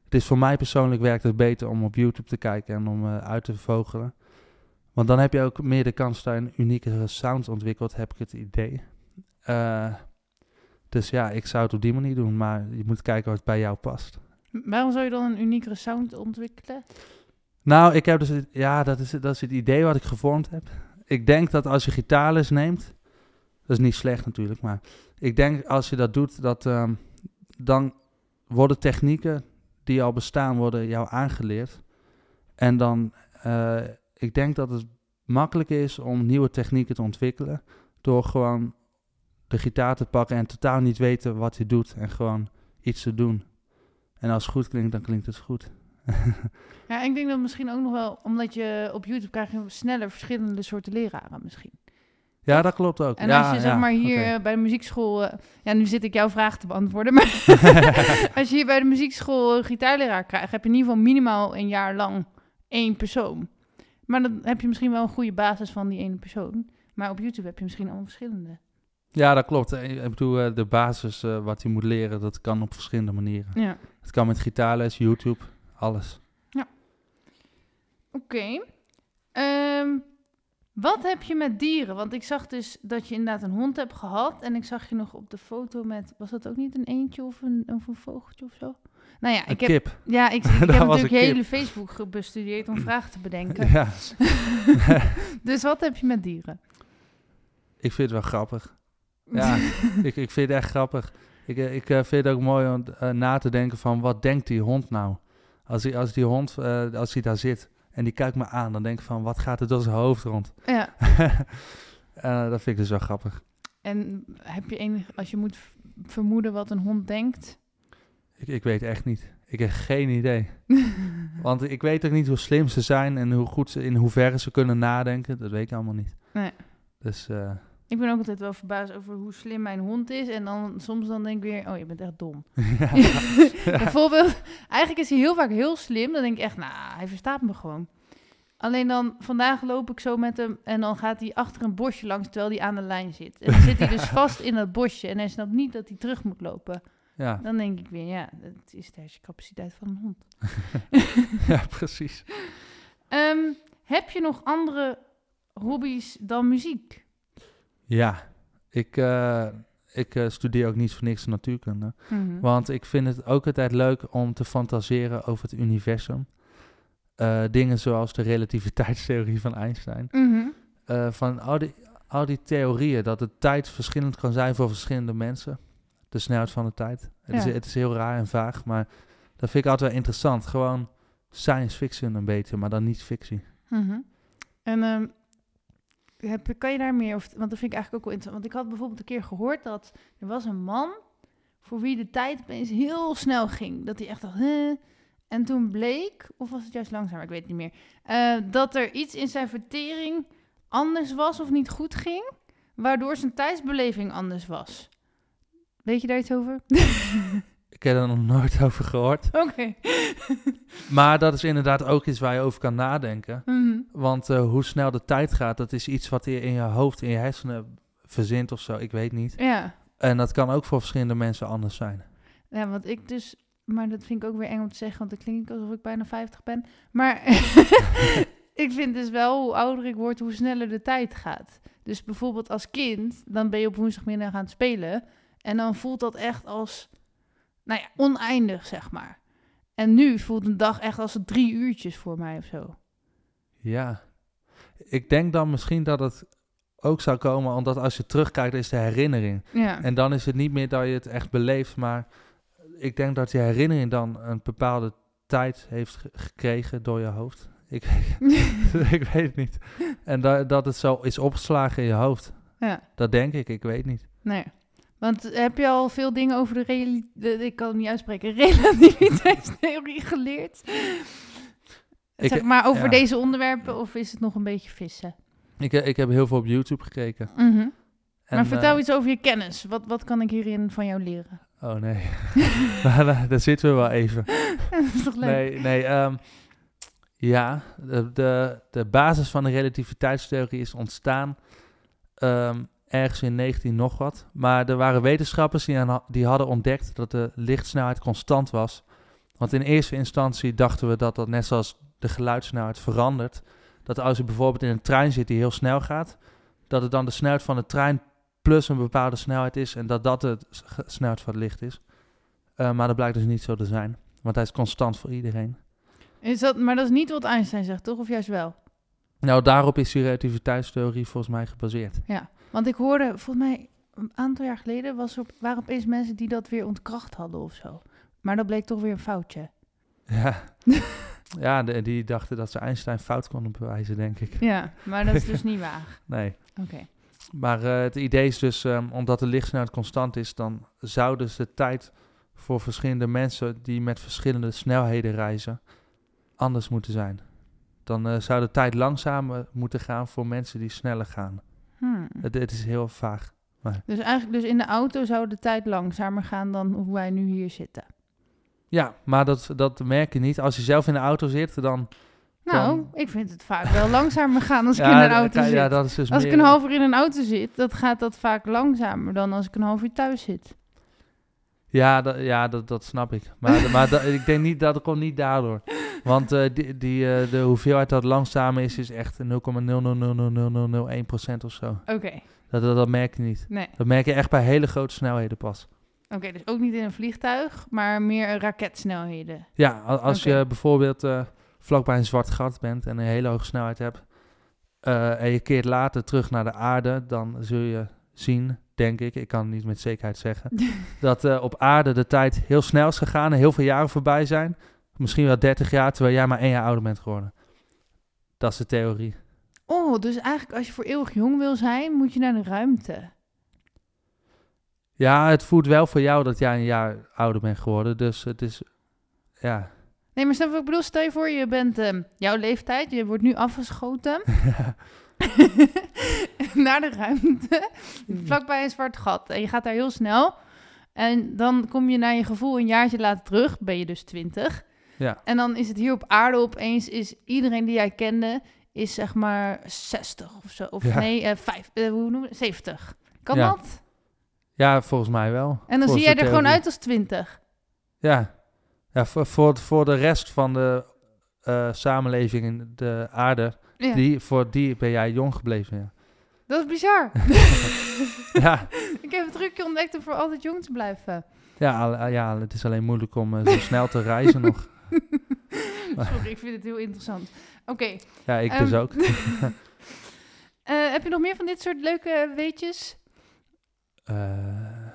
Het is voor mij persoonlijk werkt het beter om op YouTube te kijken en om eh, uit te vogelen. Want dan heb je ook meer de kans dat je een uniekere sound ontwikkelt, heb ik het idee. Eh, dus ja, ik zou het op die manier doen, maar je moet kijken wat bij jou past. Waarom zou je dan een uniekere sound ontwikkelen? Nou, ik heb dus, ja, dat is, dat is het idee wat ik gevormd heb. Ik denk dat als je gitaarles neemt, dat is niet slecht natuurlijk, maar ik denk als je dat doet, dat ehm, dan worden technieken die al bestaan, worden jou aangeleerd. En dan, eh, ik denk dat het makkelijk is om nieuwe technieken te ontwikkelen, door gewoon de gitaar te pakken en totaal niet weten wat je doet en gewoon iets te doen. En als het goed klinkt, dan klinkt het goed. Ja, ik denk dat misschien ook nog wel, omdat je op YouTube krijg je sneller verschillende soorten leraren misschien. Ja, dat klopt ook. En ja, als je zeg ja, maar hier eh, bij de muziekschool, eh, ja nu zit ik jouw vraag te beantwoorden, maar als je hier bij de muziekschool een gitaarleraar krijgt, heb je in ieder geval minimaal een jaar lang één persoon. Maar dan heb je misschien wel een goede basis van die ene persoon. Maar op YouTube heb je misschien allemaal verschillende. Ja, dat klopt. Eh, Ik bedoel, eh, de basis eh, wat je moet leren, dat kan op verschillende manieren. Ja. Het kan met gitaarles, YouTube, alles. Oké. Ehm, Wat heb je met dieren? Want ik zag dus dat je inderdaad een hond hebt gehad. En ik zag je nog op de foto met... Was dat ook niet een eendje of een, of een vogeltje of zo? Nou ja, Een ik heb, kip. ja, ik, ik heb natuurlijk een kip. hele Facebook bestudeerd om vragen te bedenken. Ja, Dus wat heb je met dieren? ik vind het wel grappig. Ja, ik, ik vind het echt grappig. Ik, eh, ik eh, vind het ook mooi om eh, na te denken van wat denkt die hond nou? Als die, als die hond, als die daar zit en die kijkt me aan, dan denk ik van wat gaat er door zijn hoofd rond? ja. Dat vind ik dus wel grappig. En heb je enig... Als je moet vermoeden wat een hond denkt... Ik, ik weet echt niet. Ik heb geen idee. Want ik weet ook niet hoe slim ze zijn en hoe goed ze, in hoeverre ze kunnen nadenken. Dat weet ik allemaal niet. Nee. Dus Ik ben ook altijd wel verbaasd over hoe slim mijn hond is. En dan soms dan denk ik weer, oh, je bent echt dom. ja. Bijvoorbeeld, eigenlijk is hij heel vaak heel slim. Dan denk ik echt, nou, hij verstaat me gewoon. Alleen dan, vandaag loop ik zo met hem en dan gaat hij achter een bosje langs terwijl hij aan de lijn zit. En dan zit hij dus vast in dat bosje en hij snapt niet dat hij terug moet lopen. ja. Dan denk ik weer, ja, dat is de hersencapaciteit van een hond. ja, precies. Ehm, heb je nog andere hobby's dan muziek? Ja, ik, eh, ik eh, studeer ook niet voor niks natuurkunde. Mhm. Want ik vind het ook altijd leuk om te fantaseren over het universum. Eh, dingen zoals de relativiteitstheorie van Einstein. Mhm. Van al die, al die theorieën dat de tijd verschillend kan zijn voor verschillende mensen. De snelheid van de tijd. Het, is, het is heel raar en vaag, maar dat vind ik altijd wel interessant. Gewoon science fiction een beetje, maar dan niet fictie. Mhm. En ehm, heb, kan je daar meer over... Want dat vind ik eigenlijk ook wel interessant. Want ik had bijvoorbeeld een keer gehoord dat er was een man... voor wie de tijd opeens heel snel ging. Dat hij echt dacht... En toen bleek, of was het juist langzamer, ik weet het niet meer... eh, dat er iets in zijn vertering anders was of niet goed ging... waardoor zijn tijdsbeleving anders was. Weet je daar iets over? Ik heb er nog nooit over gehoord. Oké. Maar dat is inderdaad ook iets waar je over kan nadenken. Mhm. Want eh, hoe snel de tijd gaat, dat is iets wat je in je hoofd, in je hersenen verzint of zo. Ik weet niet. Ja. En dat kan ook voor verschillende mensen anders zijn. Ja, want ik dus... Maar dat vind ik ook weer eng om te zeggen, want dan klink ik alsof ik bijna 50 ben. Maar ik vind dus wel, hoe ouder ik word, hoe sneller de tijd gaat. Dus bijvoorbeeld als kind, dan ben je op woensdagmiddag aan het spelen. En dan voelt dat echt als, nou ja, oneindig, zeg maar. En nu voelt een dag echt als drie uurtjes voor mij of zo. Ja. Ik denk dan misschien dat het ook zou komen, omdat als je terugkijkt, is de herinnering. Ja, En dan is het niet meer dat je het echt beleeft, maar ik denk dat je herinnering dan een bepaalde tijd heeft ge- gekregen door je hoofd. Ik, ik weet het niet. En da- dat het zo is opgeslagen in je hoofd. ja. Dat denk ik, ik weet niet. Nee. Want heb je al veel dingen over de, reali- de ik kan het niet uitspreken, relativiteitstheorie geleerd? Ik- zeg maar over ja. deze onderwerpen of is het nog een beetje vissen? Ik, ik heb heel veel op YouTube gekeken. Mhm. En, maar vertel eh, iets over je kennis. Wat, wat kan ik hierin van jou leren? Oh nee, Maar daar, daar zitten we wel even. dat is toch leuk? Nee, nee. ehm, ja, de, de, de basis van de relativiteitstheorie is ontstaan ehm, ergens in 19 nog wat. Maar er waren wetenschappers die, aan- die hadden ontdekt dat de lichtsnelheid constant was. Want in eerste instantie dachten we dat dat net zoals de geluidssnelheid verandert. Dat als je bijvoorbeeld in een trein zit die heel snel gaat, dat het dan de snelheid van de trein plus een bepaalde snelheid is en dat dat de snelheid van het licht is. Eh, maar dat blijkt dus niet zo te zijn, want hij is constant voor iedereen. Is dat, maar dat is niet wat Einstein zegt, toch? Of juist wel? Nou, daarop is die relativiteitstheorie volgens mij gebaseerd. Ja. Want ik hoorde, volgens mij een aantal jaar geleden, was er, waren opeens mensen die dat weer ontkracht hadden of zo. Maar dat bleek toch weer een foutje. Ja, ja de- die dachten dat ze Einstein fout konden bewijzen, denk ik. Ja, maar dat is dus niet waar. Nee. Oké. Maar eh, het idee is dus, ehm, omdat de lichtsnelheid constant is, dan zou dus de tijd voor verschillende mensen die met verschillende snelheden reizen anders moeten zijn. Dan eh, zou de tijd langzamer moeten gaan voor mensen die sneller gaan. Hmm. Het, het is heel vaag. Dus eigenlijk dus in de auto zou de tijd langzamer gaan dan hoe wij nu hier zitten. Ja, maar dat, dat merk je niet. Als je zelf in de auto zit, dan... Nou, Dan- ik vind het vaak wel langzamer gaan als ik ja, in een dan auto zit. Ja, dat is dus als ik een half uur in een auto zit, dan gaat dat vaak langzamer dan als ik een half uur thuis zit. Ja, dat, ja dat, dat snap ik. Maar, maar dat- ik denk niet dat het komt niet daardoor. Want eh, die, die, eh, de hoeveelheid dat langzamer is, is echt 0,0000001% of zo. Oké, Dat, dat, dat merk je niet. nee. Dat merk je echt bij hele grote snelheden pas. Oké, dus ook niet in een vliegtuig, maar meer raketsnelheden. Ja, als je bijvoorbeeld eh, vlakbij een zwart gat bent en een hele hoge snelheid hebt... en je keert later terug naar de aarde, dan zul je zien, denk ik, ik kan het niet met zekerheid zeggen... dat op aarde de tijd heel snel is gegaan en heel veel jaren voorbij zijn. Misschien wel 30 jaar, terwijl jij maar één jaar ouder bent geworden. Dat is de theorie. Oh, dus eigenlijk als je voor eeuwig jong wil zijn, moet je naar de ruimte. Ja, het voelt wel voor jou dat jij een jaar ouder bent geworden. Dus het is, ja, Nee, maar snap wat ik bedoel? Stel je voor, je bent ehm, jouw leeftijd, je wordt nu afgeschoten naar de ruimte, vlakbij een zwart gat. En je gaat daar heel snel. En dan kom je naar je gevoel een jaartje later terug, ben je dus 20. Ja, En dan is het hier op aarde opeens, is iedereen die jij kende, is zeg maar 60 of zo. Of Ja. nee, eh vijf, eh, hoe noem je het? 70. Kan Ja. dat? ja, volgens mij wel. En dan zie jij er gewoon uit als 20. Ja, ja voor, voor, voor de rest van de eh, samenleving in de aarde, Ja. die, voor die ben jij jong gebleven. Ja, Dat is bizar. ja, ik heb een trucje ontdekt om voor altijd jong te blijven. ja, al- ja, het is alleen moeilijk om zo snel te reizen nog. Sorry, ik vind het heel interessant. Oké. Ja, ik dus ehm, ook. eh, heb je nog meer van dit soort leuke weetjes? Eh,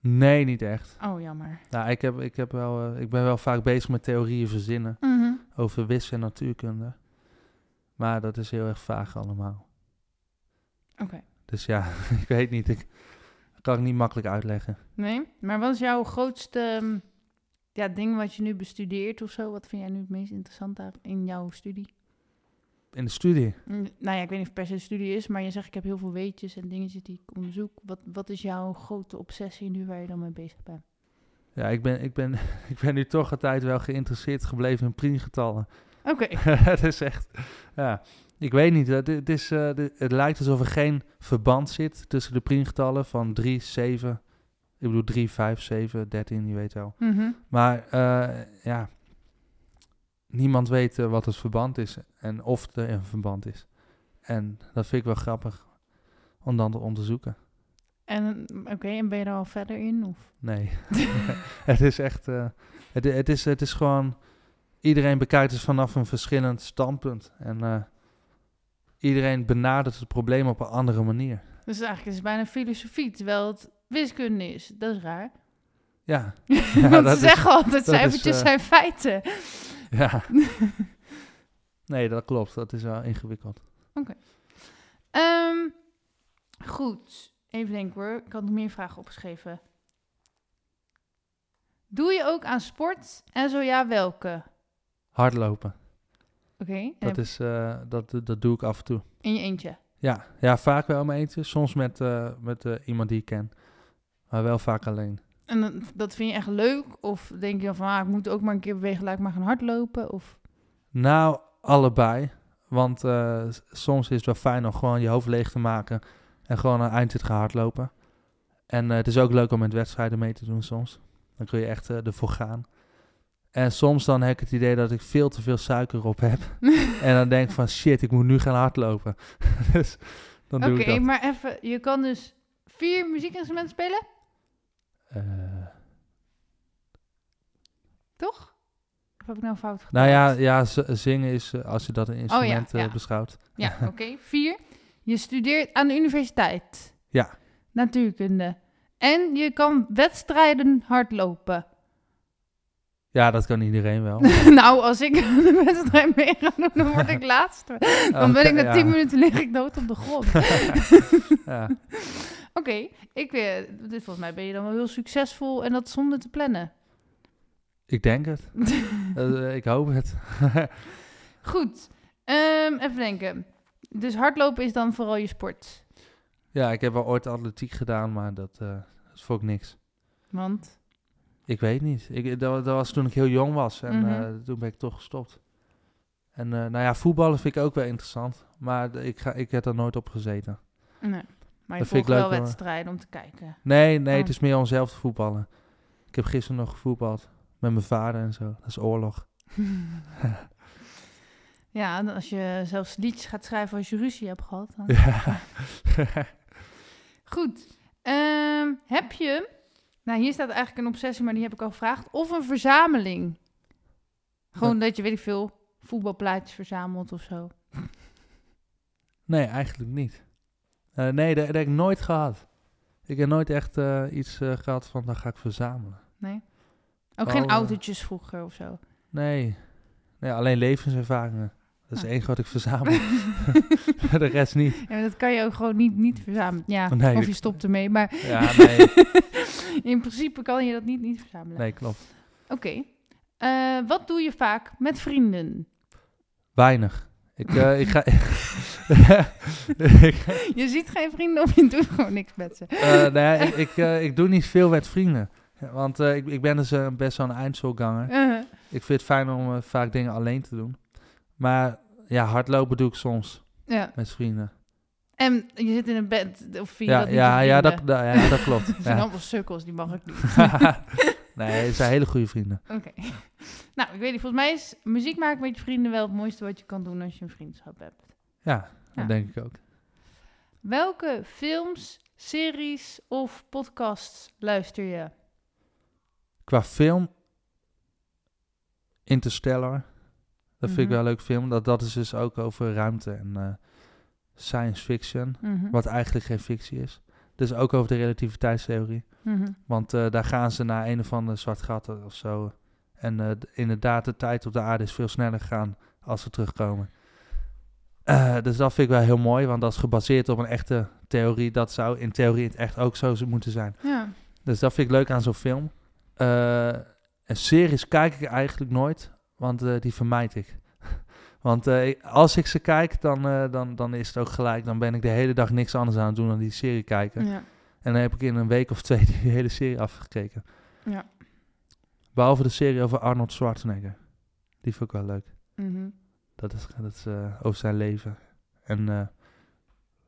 nee, niet echt. Oh, jammer. Nou, ik, heb, ik, heb wel, eh, ik ben wel vaak bezig met theorieën verzinnen Mhm. over wiskunde en natuurkunde. Maar dat is heel erg vaag allemaal. Oké. Dus ja, ik weet niet. Ik kan ik niet makkelijk uitleggen. Nee? Maar wat is jouw grootste ehm, ja, ding wat je nu bestudeert of zo? Wat vind jij nu het meest interessant daar in jouw studie? In de studie. Mm, Nou ja, ik weet niet of het per se een studie is, maar je zegt ik heb heel veel weetjes en dingetjes die ik onderzoek. Wat, wat is jouw grote obsessie nu waar je dan mee bezig bent? Ja, ik ben, ik, ben, ik ben nu toch een tijd wel geïnteresseerd gebleven in priemgetallen. Oké. het is echt, ja, ik weet niet. Het, het, is, eh, het lijkt alsof er geen verband zit tussen de priemgetallen van 3, 7, ik bedoel 3, 5, 7, 13, je weet wel. Mhm. Maar eh, ja, niemand weet eh, wat het verband is en of er een verband is. En dat vind ik wel grappig om dan te onderzoeken. En oké, en ben je er al verder in? Of? Nee, het is echt, eh, het, het, is, het is gewoon, iedereen bekijkt het vanaf een verschillend standpunt. En eh, iedereen benadert het probleem op een andere manier. Dus eigenlijk is het bijna filosofie, terwijl het wiskunde is. Dat is raar. Ja, Want dat ze is- zeggen altijd, cijfertjes eh, zijn feiten. ja. Nee, dat klopt. Dat is wel ingewikkeld. Ehm, goed, even denken hoor. Ik had nog meer vragen opgeschreven. Doe je ook aan sport? En zo ja, welke? Hardlopen, Oké, dat, is, eh, dat, dat doe ik af en toe. in je eentje. Ja, ja vaak wel mijn eentje. Soms met, eh, met iemand die ik ken. Maar wel vaak alleen. En dat vind je echt leuk? Of denk je dan van, ah, ik moet ook maar een keer bewegen, laat ik maar gaan hardlopen? Of... Nou, allebei. Want eh, soms is het wel fijn om gewoon je hoofd leeg te maken en gewoon een eind te gaan hardlopen. En eh, het is ook leuk om met wedstrijden mee te doen soms. Dan kun je echt eh, ervoor gaan. En soms dan heb ik het idee dat ik veel te veel suiker op heb. en dan denk ik van shit, ik moet nu gaan hardlopen. dus dan doe Oké, ik dat. maar even, je kan dus vier muziekinstrumenten spelen, Eh, toch? Of heb ik nou fout gedaan? nou ja, ja zingen is, eh, als je dat een instrument eh, ja. beschouwt. Ja, oké. Vier. Je studeert aan de universiteit. Ja. Natuurkunde. En je kan wedstrijden hardlopen. Ja, dat kan iedereen wel. nou, als ik de wedstrijd mee ga doen, dan word ik laatste. Dan ben ik na tien ja. minuten lig ik dood op de grond. ja. Oké, ik eh, dit- volgens mij ben je dan wel heel succesvol en dat zonder te plannen. Ik denk het. Eh, ik hoop het. Goed, Ehm, even denken. Dus hardlopen is dan vooral je sport. ja, ik heb wel ooit atletiek gedaan, maar dat, eh dat vond ik niks. Want, Ik weet niet. Ik, dat, dat was toen ik heel jong was en Mhm. eh, toen ben ik toch gestopt. En eh, nou ja, voetballen vind ik ook wel interessant, maar ik, ga, ik heb er nooit op gezeten. nee. Maar je Dat vind ik wel hoor. wedstrijden om te kijken. Nee, nee, Oh. het is meer om zelf te voetballen. Ik heb gisteren nog gevoetbald Met mijn vader en zo. Dat is oorlog. ja, als je zelfs liedjes gaat schrijven als je ruzie hebt gehad. Dan... Ja. Goed. Ehm, heb je, nou hier staat eigenlijk een obsessie, maar die heb ik al gevraagd, of een verzameling? Gewoon dat je, weet ik veel, voetbalplaatjes verzamelt of zo. nee, eigenlijk niet. Eh, nee, dat, dat heb ik nooit gehad. Ik heb nooit echt eh, iets eh, gehad van, dan ga ik verzamelen. Nee? Ook Oh, geen eh. autootjes vroeger of zo? Nee. nee alleen levenservaringen. Dat is Ah. het enige wat ik verzamel. de rest niet. Ja, maar dat kan je ook gewoon niet, niet verzamelen. Ja, Nee, of je stopt ermee, maar Ja, nee. in principe kan je dat niet, niet verzamelen. Nee, klopt. Oké. Wat doe je vaak met vrienden? Weinig. Ik, eh, ik ga... Je ziet geen vrienden of je doet gewoon niks met ze. eh, nee, ik, ik, eh, ik doe niet veel met vrienden. Want ik, ik ben dus best wel een eindselganger. Uh, Ik vind het fijn om vaak dingen alleen te doen. Maar ja, hardlopen doe ik soms ja. met vrienden. En je zit in een bed, of je Ja, dat ja, ja, dat, ja, dat klopt. Dat zijn allemaal sukkels, die mag ik niet. nee, het zijn hele goede vrienden. Oké. Nou, ik weet niet, volgens mij is muziek maken met je vrienden wel het mooiste wat je kan doen als je een vriendschap hebt. Ja, Ja. dat denk ik ook. Welke films, series of podcasts luister je? Qua film, Interstellar. Dat vind ik Mhm. wel een leuk film. Dat, dat is dus ook over ruimte en eh, science fiction. Mhm. Wat eigenlijk geen fictie is. Dus ook over de relativiteitstheorie. Mhm. Want eh, daar gaan ze naar een of ander zwart gat of zo. En eh, inderdaad, de tijd op de aarde is veel sneller gegaan als ze terugkomen. Eh, dus dat vind ik wel heel mooi, want dat is gebaseerd op een echte theorie. Dat zou in theorie het echt ook zo moeten zijn. Ja. Dus dat vind ik leuk aan zo'n film. En series kijk ik eigenlijk nooit, want die vermijd ik. Want eh, als ik ze kijk, dan, eh, dan, dan is het ook gelijk. Dan ben ik de hele dag niks anders aan het doen dan die serie kijken. ja. En dan heb ik in een week of twee die hele serie afgekeken. Ja. Behalve de serie over Arnold Schwarzenegger. Die vond ik wel leuk. Mhm. Dat is, dat is eh, over zijn leven. En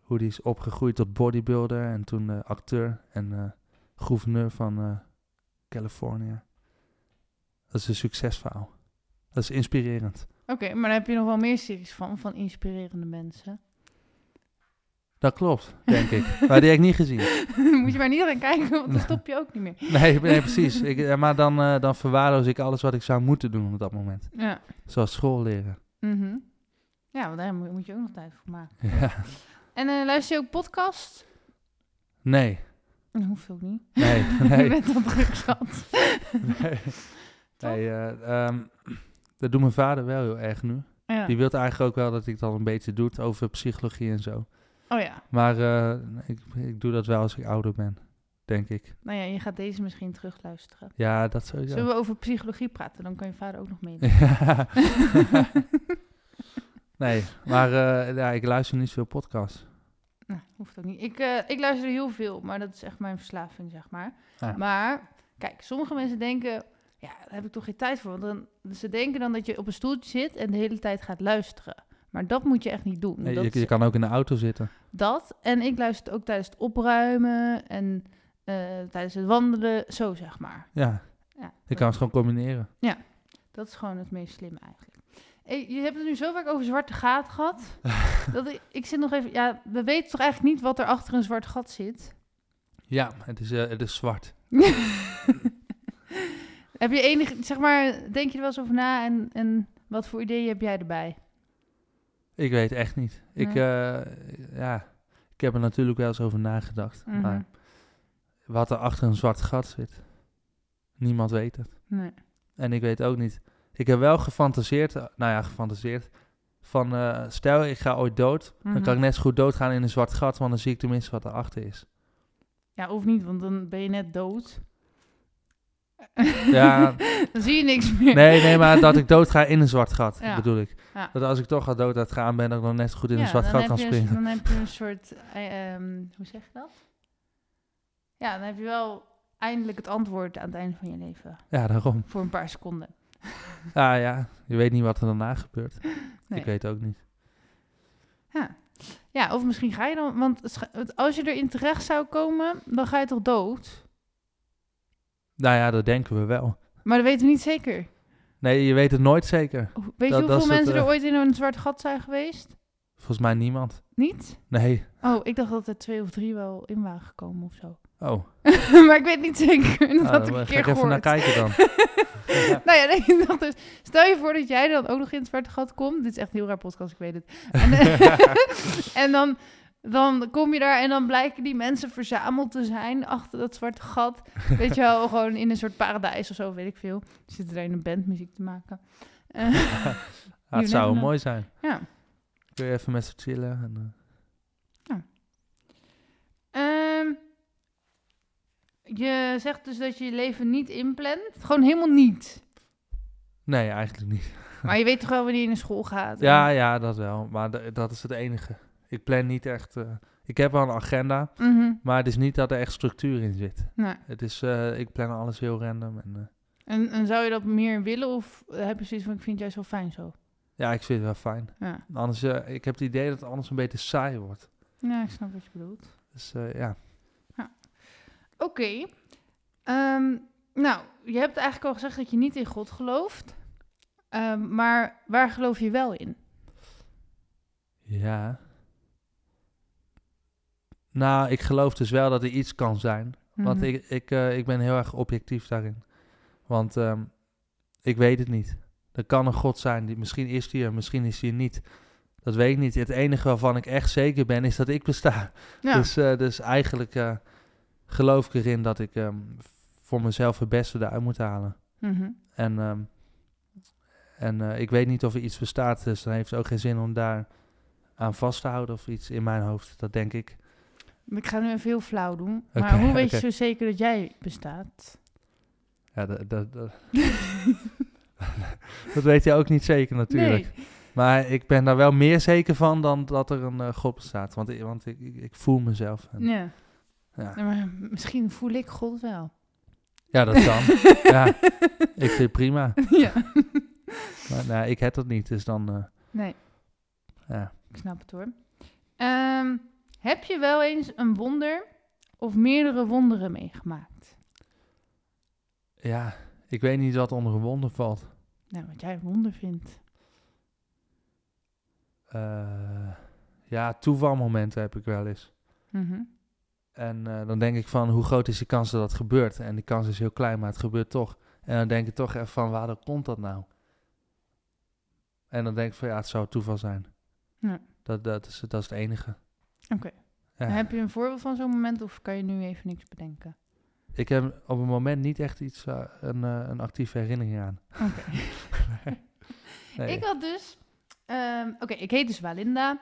hoe die is opgegroeid tot bodybuilder en toen acteur en gouverneur van Californië. Dat is een succesverhaal. Dat is inspirerend. Oké, maar dan heb je nog wel meer series van, van inspirerende mensen. Dat klopt, denk ik. Maar die heb ik niet gezien. Moet je maar niet gaan kijken, want dan stop je ook niet meer. Nee, nee precies. Ik, eh, maar dan, eh, dan verwaarloos ik alles wat ik zou moeten doen op dat moment. Ja. Zoals school leren. Mhm. Ja, want daar moet, je ook nog tijd voor maken. Ja. En eh, luister je ook podcast? Nee, Dat hoeft ook niet. nee, je nee. bent al druk zat. nee. nee eh, ehm, dat doet mijn vader wel heel erg nu. Ja. Die wil eigenlijk ook wel dat ik dat een beetje doe over psychologie en zo. Oh ja. Maar eh, ik, ik doe dat wel als ik ouder ben, denk ik. Nou ja, je gaat deze misschien terugluisteren. Ja, dat sowieso. Zullen we over psychologie praten? Dan kan je vader ook nog meedoen. Ja. nee, maar eh, ja, ik luister niet veel podcasts. Nou, hoeft ook niet. Ik, eh, ik luister heel veel, maar dat is echt mijn verslaving, zeg maar. Ja. Maar, kijk, sommige mensen denken... Ja, daar heb ik toch geen tijd voor. Want dan, ze denken dan dat je op een stoeltje zit en de hele tijd gaat luisteren. Maar dat moet je echt niet doen. Nee, dat, je, je kan ook in de auto zitten. dat. En ik luister ook tijdens het opruimen en eh, tijdens het wandelen. Zo, zeg maar. Ja, Ja, je kan het gewoon combineren. Dat is gewoon het meest slimme eigenlijk. Hey, je hebt het nu zo vaak over zwarte gaten gehad. dat ik, ik zit nog even... Ja, we weten toch eigenlijk niet wat er achter een zwart gat zit? Ja, het is, eh, het is zwart. heb je enig... Zeg maar, denk je er wel eens over na en, en wat voor ideeën heb jij erbij? Ik weet echt niet. Ik, eh, ja, ik heb er natuurlijk wel eens over nagedacht. Mhm. Maar wat er achter een zwart gat zit, niemand weet het. Nee. En ik weet ook niet. Ik heb wel gefantaseerd, eh, nou ja, gefantaseerd. Van eh, stel ik ga ooit dood, dan Mhm. kan ik net zo goed doodgaan in een zwart gat, want dan zie ik tenminste wat erachter is. Ja, of niet, want dan ben je net dood. Ja, dan zie je niks meer. nee, nee, maar dat ik dood ga in een zwart gat, Ja. bedoel ik. Ja. Dat als ik toch al dood uit gaan ben, dat ik dan net goed in Ja, een zwart gat kan je een- springen. Dan heb je een soort... eh, ehm, hoe zeg je dat? Ja, dan heb je wel eindelijk het antwoord aan het einde van je leven. Ja, daarom. Voor een paar seconden. Ja, ja, je weet niet wat er daarna gebeurt. Nee. Ik weet ook niet. Ja. ja, of misschien ga je dan... Want als je erin terecht zou komen, dan ga je toch dood? Nou ja, dat denken we wel. Maar dat weten we niet zeker. Nee, je weet het nooit zeker. Weet Dat- je hoeveel het, mensen eh, er ooit in een zwart gat zijn geweest? Volgens mij niemand. Niet? Nee. Oh, ik dacht dat er twee of drie wel in waren gekomen of zo. Oh, maar ik weet niet zeker. Dat nou, had ik een ga keer ik even naar kijken dan. nou ja, nee, dus, stel je voor dat jij dan ook nog in het zwarte gat komt. Dit is echt een heel raar podcast, ik weet het. En, eh, en dan, dan kom je daar en dan blijken die mensen verzameld te zijn achter dat zwarte gat. Weet je wel, gewoon in een soort paradijs of zo, weet ik veel. Ze zitten daar in een band muziek te maken. Ja, You het zou mooi zijn. ja. Kun je even met ze chillen. En, eh, Ehm, je zegt dus dat je je leven niet inplant. Gewoon helemaal niet. Nee, eigenlijk niet. Maar je weet toch wel wanneer je naar school gaat? en- Ja, ja, dat wel. Maar dat is het enige. Ik plan niet echt... eh, ik heb wel een agenda, Mhm. maar het is niet dat er echt structuur in zit. Nee. Het is, eh, ik plan alles heel random. En, eh, En, en zou je dat meer willen of heb je zoiets van, ik vind het juist wel fijn zo? ja, ik vind het wel fijn. Ja, Anders, ik heb het idee dat het anders een beetje saai wordt. ja ik snap wat je bedoelt. Dus eh, ja, Oké. Ehm, nou, je hebt eigenlijk al gezegd dat je niet in God gelooft. Ehm, maar waar geloof je wel in? ja. Nou, ik geloof dus wel dat er iets kan zijn. Want Mhm. ik, ik, eh, ik ben heel erg objectief daarin. Want ehm, ik weet het niet. Er kan een God zijn, die, misschien is die er, misschien is die er niet. Dat weet ik niet. Het enige waarvan ik echt zeker ben, is dat ik besta. Ja. Dus, eh, dus eigenlijk eh, geloof ik erin dat ik ehm, voor mezelf het beste eruit moet halen. Mhm. En, ehm, en ik weet niet of er iets bestaat, dus dan heeft het ook geen zin om daar aan vast te houden of iets in mijn hoofd. Dat denk ik. Ik ga nu even heel flauw doen. Maar hoe weet je zo zeker dat jij bestaat? Ja, dat, dat, dat, dat weet je ook niet zeker natuurlijk. Nee. Maar ik ben daar wel meer zeker van dan dat er een eh, God bestaat. Want, ik- want ik, ik, ik voel mezelf. En, Ja. ja. Nee, maar misschien voel ik God wel. ja, dat kan. ja, ik vind het prima. ja. Maar nou, ik heb dat niet, dus dan... eh, Nee, ja. ik snap het hoor. Ehm, heb je wel eens een wonder of meerdere wonderen meegemaakt? ja, ik weet niet wat onder een wonder valt. Nou, wat jij een wonder vindt. Eh, ja, toevalmomenten heb ik wel eens. Mhm. En eh, dan denk ik van, hoe groot is de kans dat dat gebeurt? En die kans is heel klein, maar het gebeurt toch. En dan denk ik toch even van, waar komt dat nou? En dan denk ik van, ja, het zou toeval zijn. Ja. Dat, dat, is, dat is het enige. Oké. Ja. Heb je een voorbeeld van zo'n moment of kan je nu even niks bedenken? Ik heb op een moment niet echt iets, eh, een, eh, een actieve herinnering aan. Oké. Nee. Ik had dus... ehm, Oké, ik heet dus Walinda.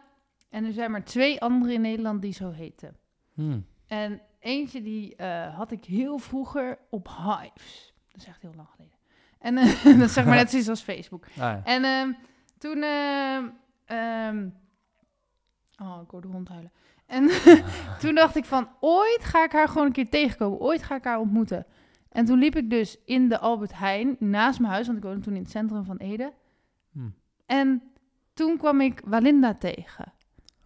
En er zijn maar twee anderen in Nederland die zo heten. Hmm. En eentje die eh, had ik heel vroeger op Hives. Dat is echt heel lang geleden. En dat is zeg maar net zoiets als Facebook. Ah, ja. En ehm, toen... ehm, oh, ik hoorde de hond huilen. En toen dacht ik van, ooit ga ik haar gewoon een keer tegenkomen. Ooit ga ik haar ontmoeten. En toen liep ik dus in de Albert Heijn, naast mijn huis, want ik woonde toen in het centrum van Ede. Hmm. En toen kwam ik Walinda tegen.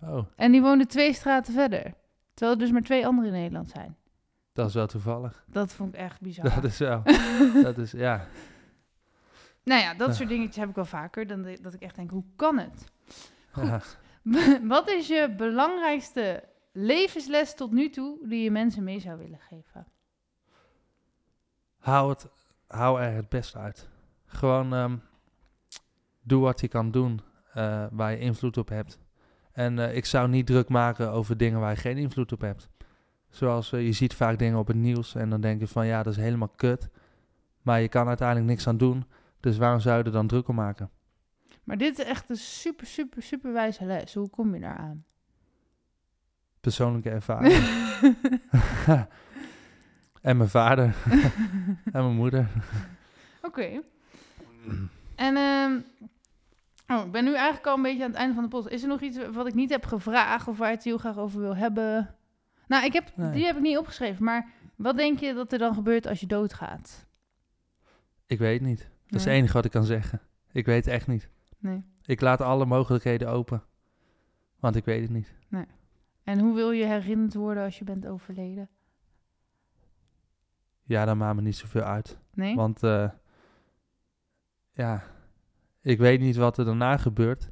Oh, En die woonde twee straten verder. Terwijl er dus maar twee anderen in Nederland zijn. dat is wel toevallig. Dat vond ik echt bizar. Dat is wel. dat is, ja. Nou ja, dat Ja. soort dingetjes heb ik wel vaker. Dan dat ik echt denk, hoe kan het? Goed. Wat is je belangrijkste levensles tot nu toe die je mensen mee zou willen geven? Hou, het, hou er het beste uit. Gewoon ehm, doe wat je kan doen eh, waar je invloed op hebt. En eh, ik zou niet druk maken over dingen waar je geen invloed op hebt. Zoals eh, je ziet vaak dingen op het nieuws en dan denk je van ja, dat is helemaal kut. Maar je kan uiteindelijk niks aan doen. Dus waarom zou je er dan druk om maken? Maar dit is echt een super, super, super wijze les. Hoe kom je daar aan? Persoonlijke ervaring. en mijn vader. en mijn moeder. Oké. En ehm, oh, ik ben nu eigenlijk al een beetje aan het einde van de post. Is er nog iets wat ik niet heb gevraagd of waar je het heel graag over wil hebben? Nou, ik heb, Nee. die heb ik niet opgeschreven. Maar wat denk je dat er dan gebeurt als je doodgaat? Ik weet niet. Dat is het enige wat ik kan zeggen. Ik weet echt niet. Nee. Ik laat alle mogelijkheden open. Want ik weet het niet. En hoe wil je herinnerd worden als je bent overleden? Ja, dat maakt me niet zoveel uit. Nee? Want eh, ja, ik weet niet wat er daarna gebeurt.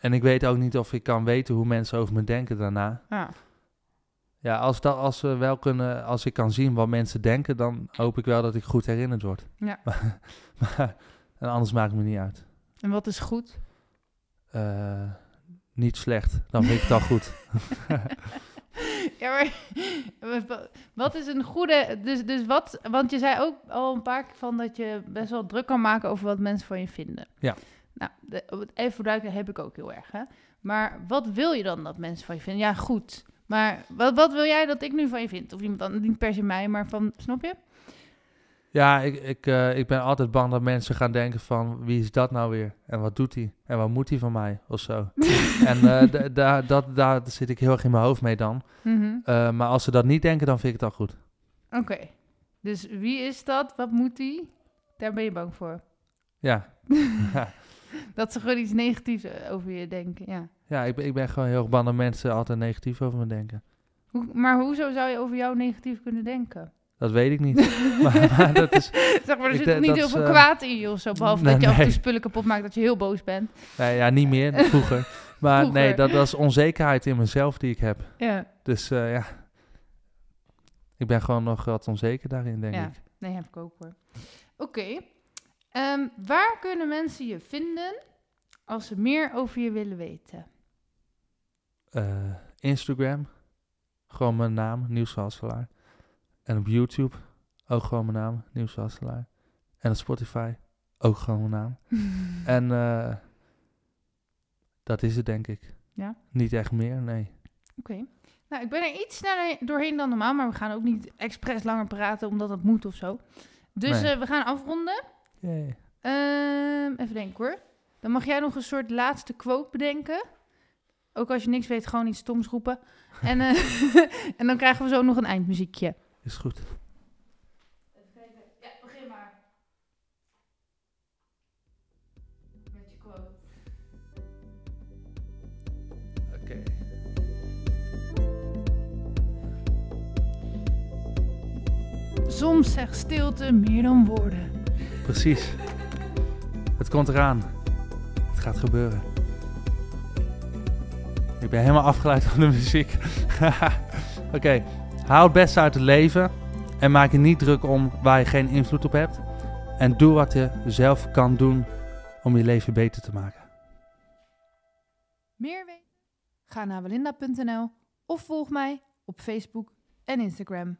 En ik weet ook niet of ik kan weten hoe mensen over me denken daarna. Ja. Ja, als, dat, als, we wel kunnen, als ik kan zien wat mensen denken, dan hoop ik wel dat ik goed herinnerd word. Ja. Maar, maar- anders maakt het me niet uit. En wat is goed? Eh, niet slecht, dan vind ik het al goed. Ja, maar wat- is een goede... Dus, dus wat... Want je zei ook al een paar keer van dat je best wel druk kan maken over wat mensen van je vinden. Ja. Nou, de, even voor duidelijkheid heb ik ook heel erg, hè. Maar wat wil je dan dat mensen van je vinden? Ja, goed. Maar wat, wat wil jij dat ik nu van je vind? Of iemand dan niet per se mij, maar van... Snap je? Ja, ik, ik, eh, ik ben altijd bang dat mensen gaan denken van wie is dat nou weer? En wat doet hij? En wat moet hij van mij? Of zo. en eh, da- da- dat, daar zit ik heel erg in mijn hoofd mee dan. Mhm. Eh, maar als ze dat niet denken, dan vind ik het al goed. Oké. Dus wie is dat? Wat moet die? Daar ben je bang voor. Ja. Dat ze gewoon iets negatiefs eh, over je denken, ja. ja ik, ben, ik ben gewoon heel erg bang dat mensen altijd negatief over me denken. Hoe, maar hoezo zou je over jou negatief kunnen denken? Dat weet ik niet. maar, maar dat is, Zeg maar, er zit niet heel veel ze- kwaad in je of zo, behalve Nee, dat je af en toe nee. spullen kapot maakt, dat je heel boos bent. nee, ja, niet meer, vroeger. Maar Vroeger. nee, dat, dat is onzekerheid in mezelf die ik heb. Ja, Dus eh, ja, ik ben gewoon nog wat onzeker daarin, denk Ja. ik. nee, heb ik ook hoor. Oké, Ehm, waar kunnen mensen je vinden als ze meer over je willen weten? Eh, Instagram, gewoon mijn naam, Niels Hasselaar. En op YouTube, ook gewoon mijn naam, Hasselaar. En op Spotify, ook gewoon mijn naam. En eh, dat is het, denk ik. Ja? Niet echt meer, nee. Oké. Nou, ik ben er iets sneller doorheen dan normaal, maar we gaan ook niet expres langer praten omdat het moet of zo. Dus Nee. eh, we gaan afronden. Ehm, even denken hoor. Dan mag jij nog een soort laatste quote bedenken. Ook als je niks weet, gewoon iets stoms roepen. En, eh, en dan krijgen we zo nog een eindmuziekje. Is goed. Ja, begin maar. Met je quote. Oké. Soms zegt stilte meer dan woorden. Precies. Het komt eraan. Het gaat gebeuren. Ik ben helemaal afgeleid van de muziek. Oké, haal het beste uit het leven. En maak je niet druk om waar je geen invloed op hebt. En doe wat je zelf kan doen om je leven beter te maken. Meer weten? Ga naar welinda.nl of volg mij op Facebook en Instagram.